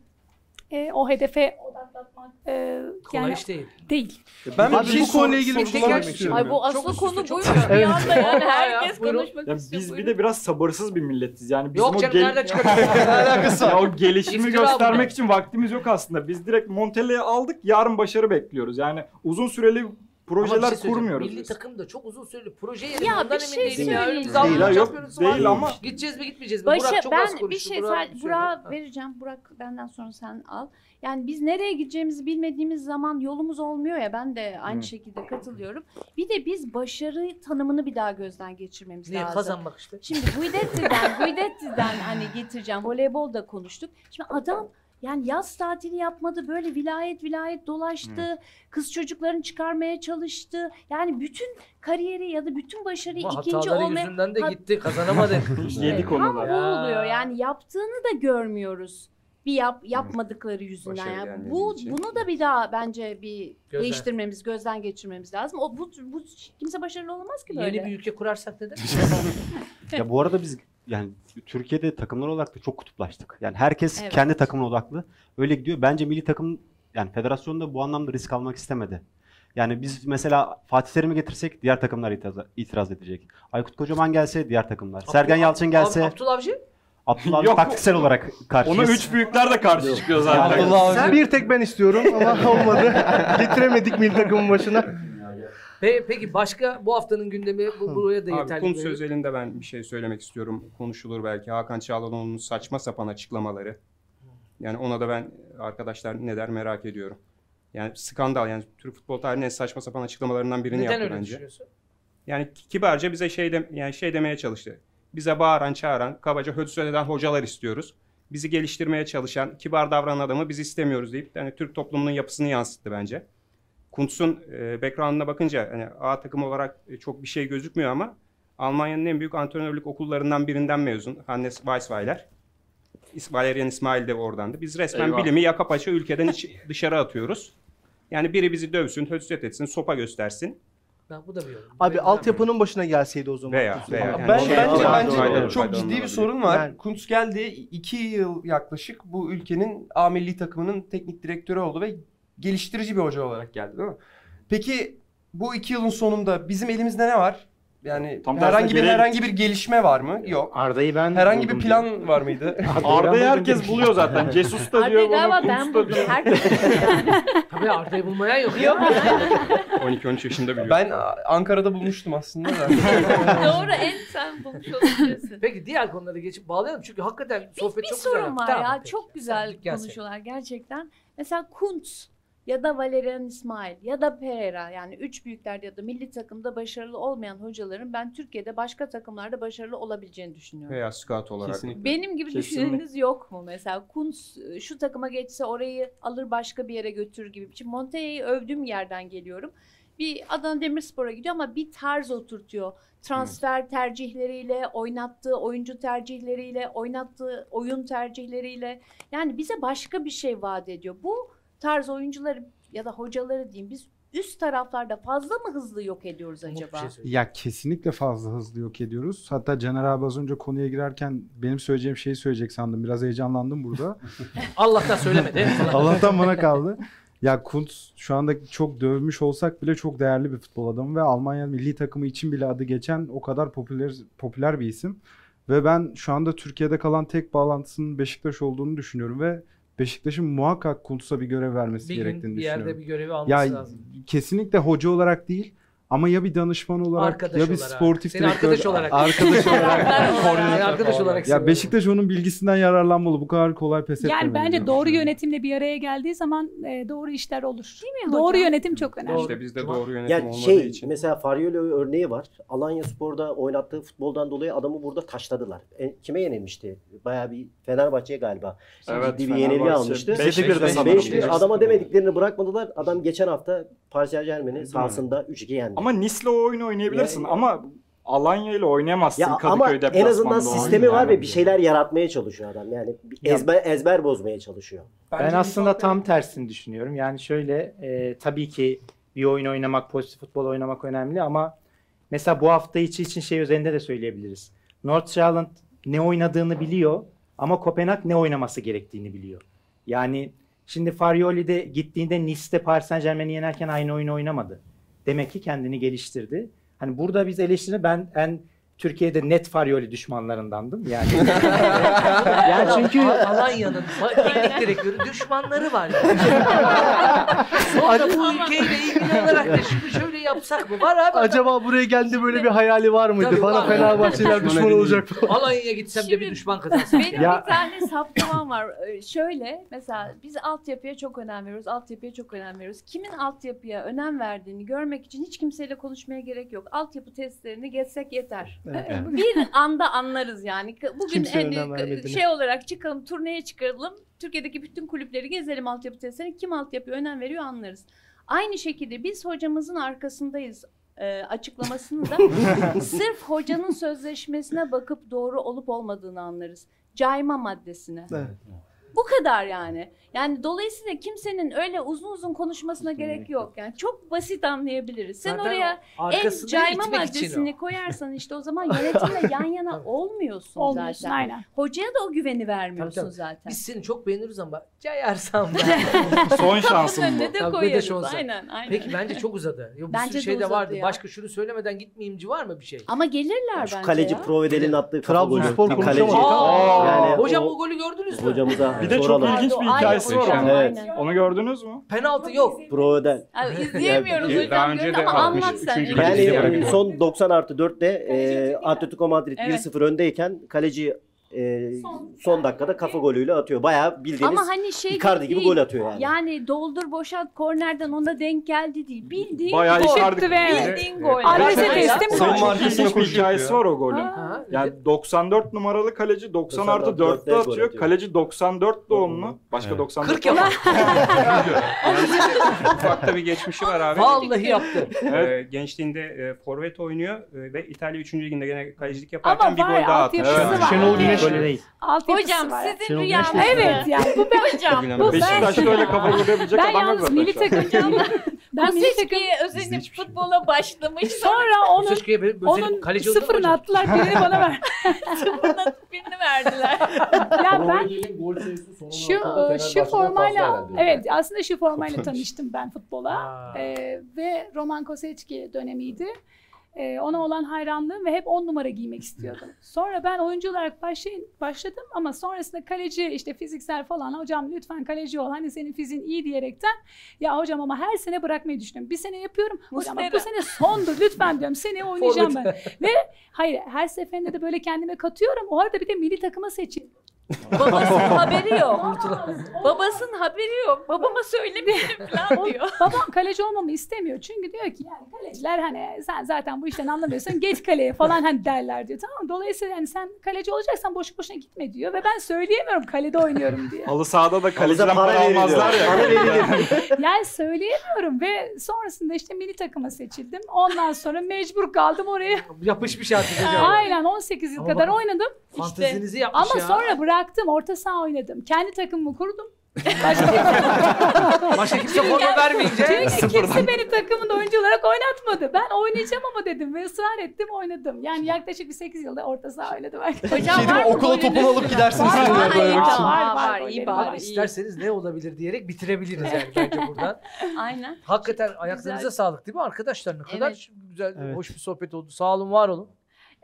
e, o hedefe odaklatmak e, Kolay yani iş değil. değil. Ben Abi bir şey bu konuyla ilgili bir şey istiyorum. Ay bu Çok konu çok Bir üste. anda yani ya, herkes konuşmak Ya istiyor. biz bir buyurun. de biraz sabırsız bir milletiz. Yani bizim Yok o canım gel- nereden çıkartıyorsun? Ne alakası ya var? o gelişimi İftira göstermek için vaktimiz yok aslında. Biz direkt Montella'yı aldık, yarın başarı bekliyoruz. Yani uzun süreli bir projeler şey kurmuyoruz Milli biz. takım da çok uzun süreli proje yeri. Ya Ondan bir emin şey değilim ya. söyleyeyim. Önümüzde Değil, ha, yok, değil ama- Gideceğiz mi gitmeyeceğiz mi? Başa, Burak çok az ben bir konuştu. şey Burak Ha. vereceğim. Burak benden sonra sen al. Yani biz nereye gideceğimizi bilmediğimiz zaman yolumuz olmuyor ya ben de aynı Hı. şekilde katılıyorum. Bir de biz başarı tanımını bir daha gözden geçirmemiz Niye lazım. kazanmak işte. Şimdi Guidetti'den, Guidetti'den hani getireceğim. Voleybolda konuştuk. Şimdi adam yani yaz tatili yapmadı. Böyle vilayet vilayet dolaştı. Kız çocuklarını çıkarmaya çalıştı. Yani bütün kariyeri ya da bütün başarıyı Ama ikinci hataları olmaya... yüzünden de Hat- gitti. Kazanamadı. Yedik onu Tam da. bu Ya. oluyor. Yani yaptığını da görmüyoruz. Bir yap, yapmadıkları yüzünden. Başarı Yani bu için. bunu da bir daha bence bir Gözden. değiştirmemiz, gözden geçirmemiz lazım. O bu, bu kimse başarılı olamaz ki böyle. Yeni bir ülke kurarsak neden? Ya bu arada biz yani Türkiye'de takımlar olarak da çok kutuplaştık. Yani herkes Evet. kendi takımına odaklı. Öyle gidiyor. Bence milli takım yani federasyon da bu anlamda risk almak istemedi. Yani biz mesela Fatih Terim'i getirsek diğer takımlar itiraz, itiraz edecek. Aykut Kocaman gelse diğer takımlar. Sergen Yalçın gelse Ab- Abdullah Avcı? Abdullah Yok. taktiksel olarak karşıyız. Ona üç büyükler de karşı çıkıyor zaten. Sen bir tek ben istiyorum ama olmadı. Getiremedik milli takımın başına. Pe- peki başka bu haftanın gündemi bu buraya da Abi yeterli. Kuntz görelim. özelinde ben bir şey söylemek istiyorum. Konuşulur belki. Hakan Çağlanoğlu'nun saçma sapan açıklamaları. Yani ona da ben arkadaşlar ne der merak ediyorum. Yani skandal yani Türk futbol tarihinin en saçma sapan açıklamalarından birini Neden yaptı öyle bence. düşünüyorsun? Yani kibarca bize şey de, yani şey demeye çalıştı. Bize bağıran, çağıran, kabaca hödüs eden hocalar istiyoruz. Bizi geliştirmeye çalışan, kibar davranan adamı biz istemiyoruz deyip yani Türk toplumunun yapısını yansıttı bence. Kuntz'un e, background'ına bakınca hani A takım olarak e, çok bir şey gözükmüyor ama Almanya'nın en büyük antrenörlük okullarından birinden mezun. Hannes Weisweiler. İs- Valerian İsmail de oradandı. Biz resmen Eyvah. bilimi yaka paça ülkeden dışarı atıyoruz. Yani biri bizi dövsün, hödüset etsin, sopa göstersin. Ben bu da bir yorum. Abi altyapının başına gelseydi o zaman. Veya- veya yani Ben, şey- bence Faydalı- bence çok ciddi bir olabilir. sorun var. Yani- Kuntz geldi. iki yıl yaklaşık bu ülkenin A milli takımının teknik direktörü oldu ve geliştirici bir hoca olarak geldi değil mi? Peki bu iki yılın sonunda bizim elimizde ne var? Yani Tam herhangi bir herhangi bir gelişme var mı? Yok. Arda'yı ben Herhangi bir plan var mıydı? Arda'yı herkes buluyor zaten. Jesus da diyor bunu, Kuntz ben buldum. diyor. Herkes Tabii Arda'yı bulmayan yok. Yok. 12-13 yaşında biliyor. Ben Ankara'da bulmuştum aslında da. Doğru en sen bulmuş olabilirsin. Peki diğer konulara geçip bağlayalım çünkü hakikaten sohbet bir çok sorun güzel. var Tamam, ya. peki. Çok güzel konuşuyorlar gerçekten. Mesela Kuntz ya da Valerian İsmail ya da Pereira yani üç büyüklerde ya da milli takımda başarılı olmayan hocaların ben Türkiye'de başka takımlarda başarılı olabileceğini düşünüyorum. Veya scout olarak. Kesinlikle. Benim gibi Kesinlikle. düşüneniniz yok mu mesela? Kuntz e, şu takıma geçse orayı alır başka bir yere götürür gibi. Şimdi Montella'yı övdüğüm yerden geliyorum. Bir Adana Demirspor'a gidiyor ama bir tarz oturtuyor. Transfer tercihleriyle, oynattığı oyuncu tercihleriyle, oynattığı oyun tercihleriyle. Yani bize başka bir şey vaat ediyor. Bu tarz oyuncuları ya da hocaları diyeyim biz üst taraflarda fazla mı hızlı yok ediyoruz acaba? şey. Ya kesinlikle fazla hızlı yok ediyoruz. Hatta Caner abi az önce konuya girerken benim söyleyeceğim şeyi söyleyecek sandım. Biraz heyecanlandım burada. Allah'tan söylemedi. Allah'tan bana kaldı. Ya Kuntz şu anda çok dövmüş olsak bile çok değerli bir futbol adamı ve Almanya milli takımı için bile adı geçen o kadar popüler popüler bir isim. Ve ben şu anda Türkiye'de kalan tek bağlantısının Beşiktaş olduğunu düşünüyorum ve Beşiktaş'ın muhakkak Kuntz'a bir görev vermesi Bir gerektiğini bir yerde düşünüyorum. bir görevi alması ya, lazım. Kesinlikle hoca olarak değil ama ya bir danışman olarak Arkadaş ya bir olarak. sportif Seni direktör arkadaş olarak. arkadaş olarak Seni arkadaş olarak ya. Beşiktaş onun bilgisinden yararlanmalı. Bu kadar kolay pes etmemeli. Yani bence doğru yönetimle bir araya geldiği zaman e, doğru işler olur. Değil mi Doğru hocam? yönetim çok önemli. İşte bizde doğru yönetim Yani olmadığı şey için. mesela Farioli örneği var. Alanya Spor'da oynattığı futboldan dolayı adamı burada taşladılar. E, kime yenilmişti? Bayağı bir Fenerbahçe'ye galiba. Evet, Ciddi bir yenilgi almıştı. Beşte bir de sanırım. 5-1 adama demediklerini bırakmadılar. Adam geçen hafta Paris Saint Germain'i sahasında 3-2 yendi. Ama Nice'le o oyunu oynayabilirsin Ya- ama Alanya ile oynayamazsın Ya ama Kadıköy en deplasmanında. azından sistemi var yani. ve bir şeyler yaratmaya çalışıyor adam. Yani ezber ezber bozmaya çalışıyor. Ben aslında tam tersini düşünüyorum. Yani şöyle e, tabii ki bir oyun oynamak, pozitif futbol oynamak önemli ama mesela bu hafta içi için şey üzerinde de söyleyebiliriz. Nordsjælland ne oynadığını biliyor ama Kopenhag ne oynaması gerektiğini biliyor. Yani şimdi Farioli de gittiğinde Nice'de Paris Saint Germain'i yenerken aynı oyunu oynamadı. Demek ki kendini geliştirdi. Hani burada biz eleştiri ben en Türkiye'de net Farioli düşmanlarındandım. Yani yani çünkü Alanya'nın teknik direktörü düşmanları var. Yani. Sonra bu ülkeyle ilgili olarak da şunu şöyle yapsak mı? Var abi. Acaba buraya geldi böyle bir hayali var mıydı? Tabii Bana var. Fenerbahçeliler düşman olacak falan. Alanya'ya gitsem de bir düşman kazansın. Benim Ya- bir tane saptamam var. Ee, Şöyle mesela biz altyapıya çok önem veriyoruz. Altyapıya çok önem veriyoruz. Kimin altyapıya önem verdiğini görmek için hiç kimseyle konuşmaya gerek yok. Altyapı testlerini geçsek yeter. Evet. Bir anda anlarız yani. Bugün Kimse hani şey olarak çıkalım, turneye çıkaralım. Türkiye'deki bütün kulüpleri gezelim altyapı testlerini. Kim altyapıya önem veriyor anlarız. Aynı şekilde biz hocamızın arkasındayız e, açıklamasını da sırf hocanın sözleşmesine bakıp doğru olup olmadığını anlarız. Cayma maddesine. Evet. Bu kadar yani. Yani dolayısıyla kimsenin öyle uzun uzun konuşmasına gerek yok. Yani çok basit anlayabiliriz. Sen Zaten oraya en cayma maddesini koyarsan işte o zaman yönetimle yan yana olmuyorsun, Olmuyorsun, zaten. aynen. Hocaya da o güveni Tabii, vermiyorsun tabii. zaten. Biz seni çok beğeniriz ama cayarsan ben. Son şansım Kapının bu. önüne de Tabii, de koyarız. şu olsa. Aynen, aynen. Peki bence çok uzadı. Ya, bir Bence sürü de şey de uzadı vardı. ya. Başka şunu söylemeden gitmeyeyimci var mı bir şey? Ama gelirler Şu bence kaleci ya. Provedel'in attığı kafa golü. Trabzonspor kaleci. Aa, Yani hocam o, golü gördünüz mü? Hocamıza Bir de çok ilginç bir Ay, hikayesi var onun. Evet. Onu gördünüz mü? Penaltı yok. Provedel. Abi izleyemiyoruz hocam daha önce de ama 63. anlat sen. Yani son 90 artı 4'te e, Atletico Madrid Evet. 1-0 öndeyken kaleci e, son dakikada kafa golüyle atıyor. Bayağı bildiğiniz Ama hani şey Icardi gibi değil. gol atıyor yani. Yani doldur boşalt kornerden ona denk geldi değil. Bildiğin Bayağı gol. Icardi- ve Bildiğin gol. Adrese teslim Son gol. bir koşuyor hikayesi ya. var o golün. Ha, Yani 94 numaralı kaleci 90 artı 94'te 4'te gol atıyor. atıyor. Kaleci 94 doğumlu. Başka Evet. 94 40 yapar. Ufakta bir geçmişi var abi. Vallahi yaptı. Ee, gençliğinde e, forvet oynuyor e, ve İtalya 3. liginde gene kalecilik yaparken bir gol daha var. Şenol Güneş Evet. öyle değil. Altyapısı Hocam var. sizin Şenol rüyanız. Güneş Evet yani bu ben Hocam bu. Beşiktaş'ta öyle kafa vurabilecek Ben adam yok yalnız zaten milli şu an. takımcağım. ben milli takım özenip futbola başlamış. sonra onun böyle onun kaleci oldu mu sıfırını hocam? attılar birini bana ver. Sıfırına birini verdiler. ya ben şu 16'da şu formayla evet aslında şu formayla tanıştım ben futbola Aa. Ee, ve Roman Kosecki dönemiydi. Ee, ona olan hayranlığım ve hep 10 numara giymek istiyordum. Sonra ben oyuncu olarak başlayın, başladım ama sonrasında kaleci işte fiziksel falan hocam lütfen kaleci ol hani senin fiziğin iyi diyerekten ya hocam ama her sene bırakmayı düşünüyorum. Bir sene yapıyorum hocam bak bu sene sondur lütfen diyorum seni oynayacağım ben. Ve hayır her seferinde de böyle kendime katıyorum. O arada bir de milli takıma seçildim. Babasının haberi yok. Babasının haberi yok. Babama söylemeyelim falan diyor. Babam kaleci olmamı istemiyor. Çünkü diyor ki yani kaleciler hani sen zaten bu işten anlamıyorsun geç kaleye falan hani derler diyor. Tamam? Dolayısıyla yani sen kaleci olacaksan boşu boşuna gitme diyor. Ve ben söyleyemiyorum kalede oynuyorum diye. Halı sahada da kaleciden para para almazlar. Para ya. veriliyor. yani söyleyemiyorum ve sonrasında işte milli takıma seçildim. Ondan sonra mecbur kaldım oraya. Yapışmış artık. Aynen 18 yıl Ama kadar oynadım. Fantezinizi yapmış Ama ya. sonra bıraktım. Orta saha oynadım. Kendi takımımı kurdum. Başka kimse forma vermeyince. Çünkü kimse beni takımında oyuncu olarak oynatmadı. Ben oynayacağım ama dedim ve ısrar ettim oynadım. Yani yaklaşık bir 8 yılda orta saha oynadım. Hocam Şey var mı Okula topunu alıp gidersiniz Var, var, var, Var, var, var, iyi var. İyi. isterseniz ne olabilir diyerek bitirebiliriz yani bence buradan. Aynen. Hakikaten ayaklarınıza Güzel. sağlık değil mi arkadaşlar? Ne kadar Evet. güzel, Evet. hoş bir sohbet oldu. Sağ olun, var olun.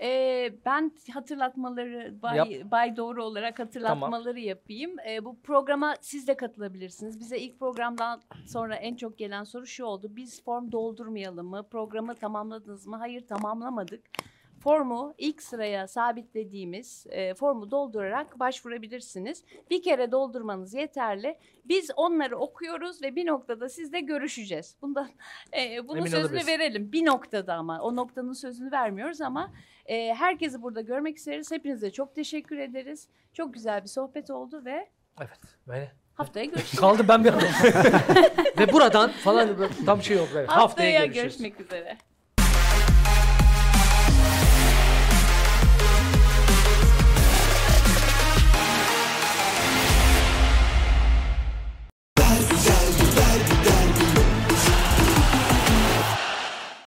Ee, ben hatırlatmaları Bay, Yap. Bay Doğru olarak hatırlatmaları yapayım. Ee, bu programa siz de katılabilirsiniz. Bize ilk programdan sonra en çok gelen soru şu oldu. Biz form doldurmayalım mı? Programı tamamladınız mı? Hayır tamamlamadık. Formu ilk sıraya sabitlediğimiz e, formu doldurarak başvurabilirsiniz. Bir kere doldurmanız yeterli. Biz onları okuyoruz ve bir noktada sizle görüşeceğiz. Bundan e, bunun Emin sözünü olabilirsin. verelim. Bir noktada ama o noktanın sözünü vermiyoruz ama e, herkesi burada görmek isteriz. Hepinize çok teşekkür ederiz. Çok güzel bir sohbet oldu ve Evet. Böyle. haftaya görüşürüz. Kaldım ben bir an. Ve buradan falan tam şey yok. böyle. Haftaya, Haftaya görüşürüz. görüşmek üzere.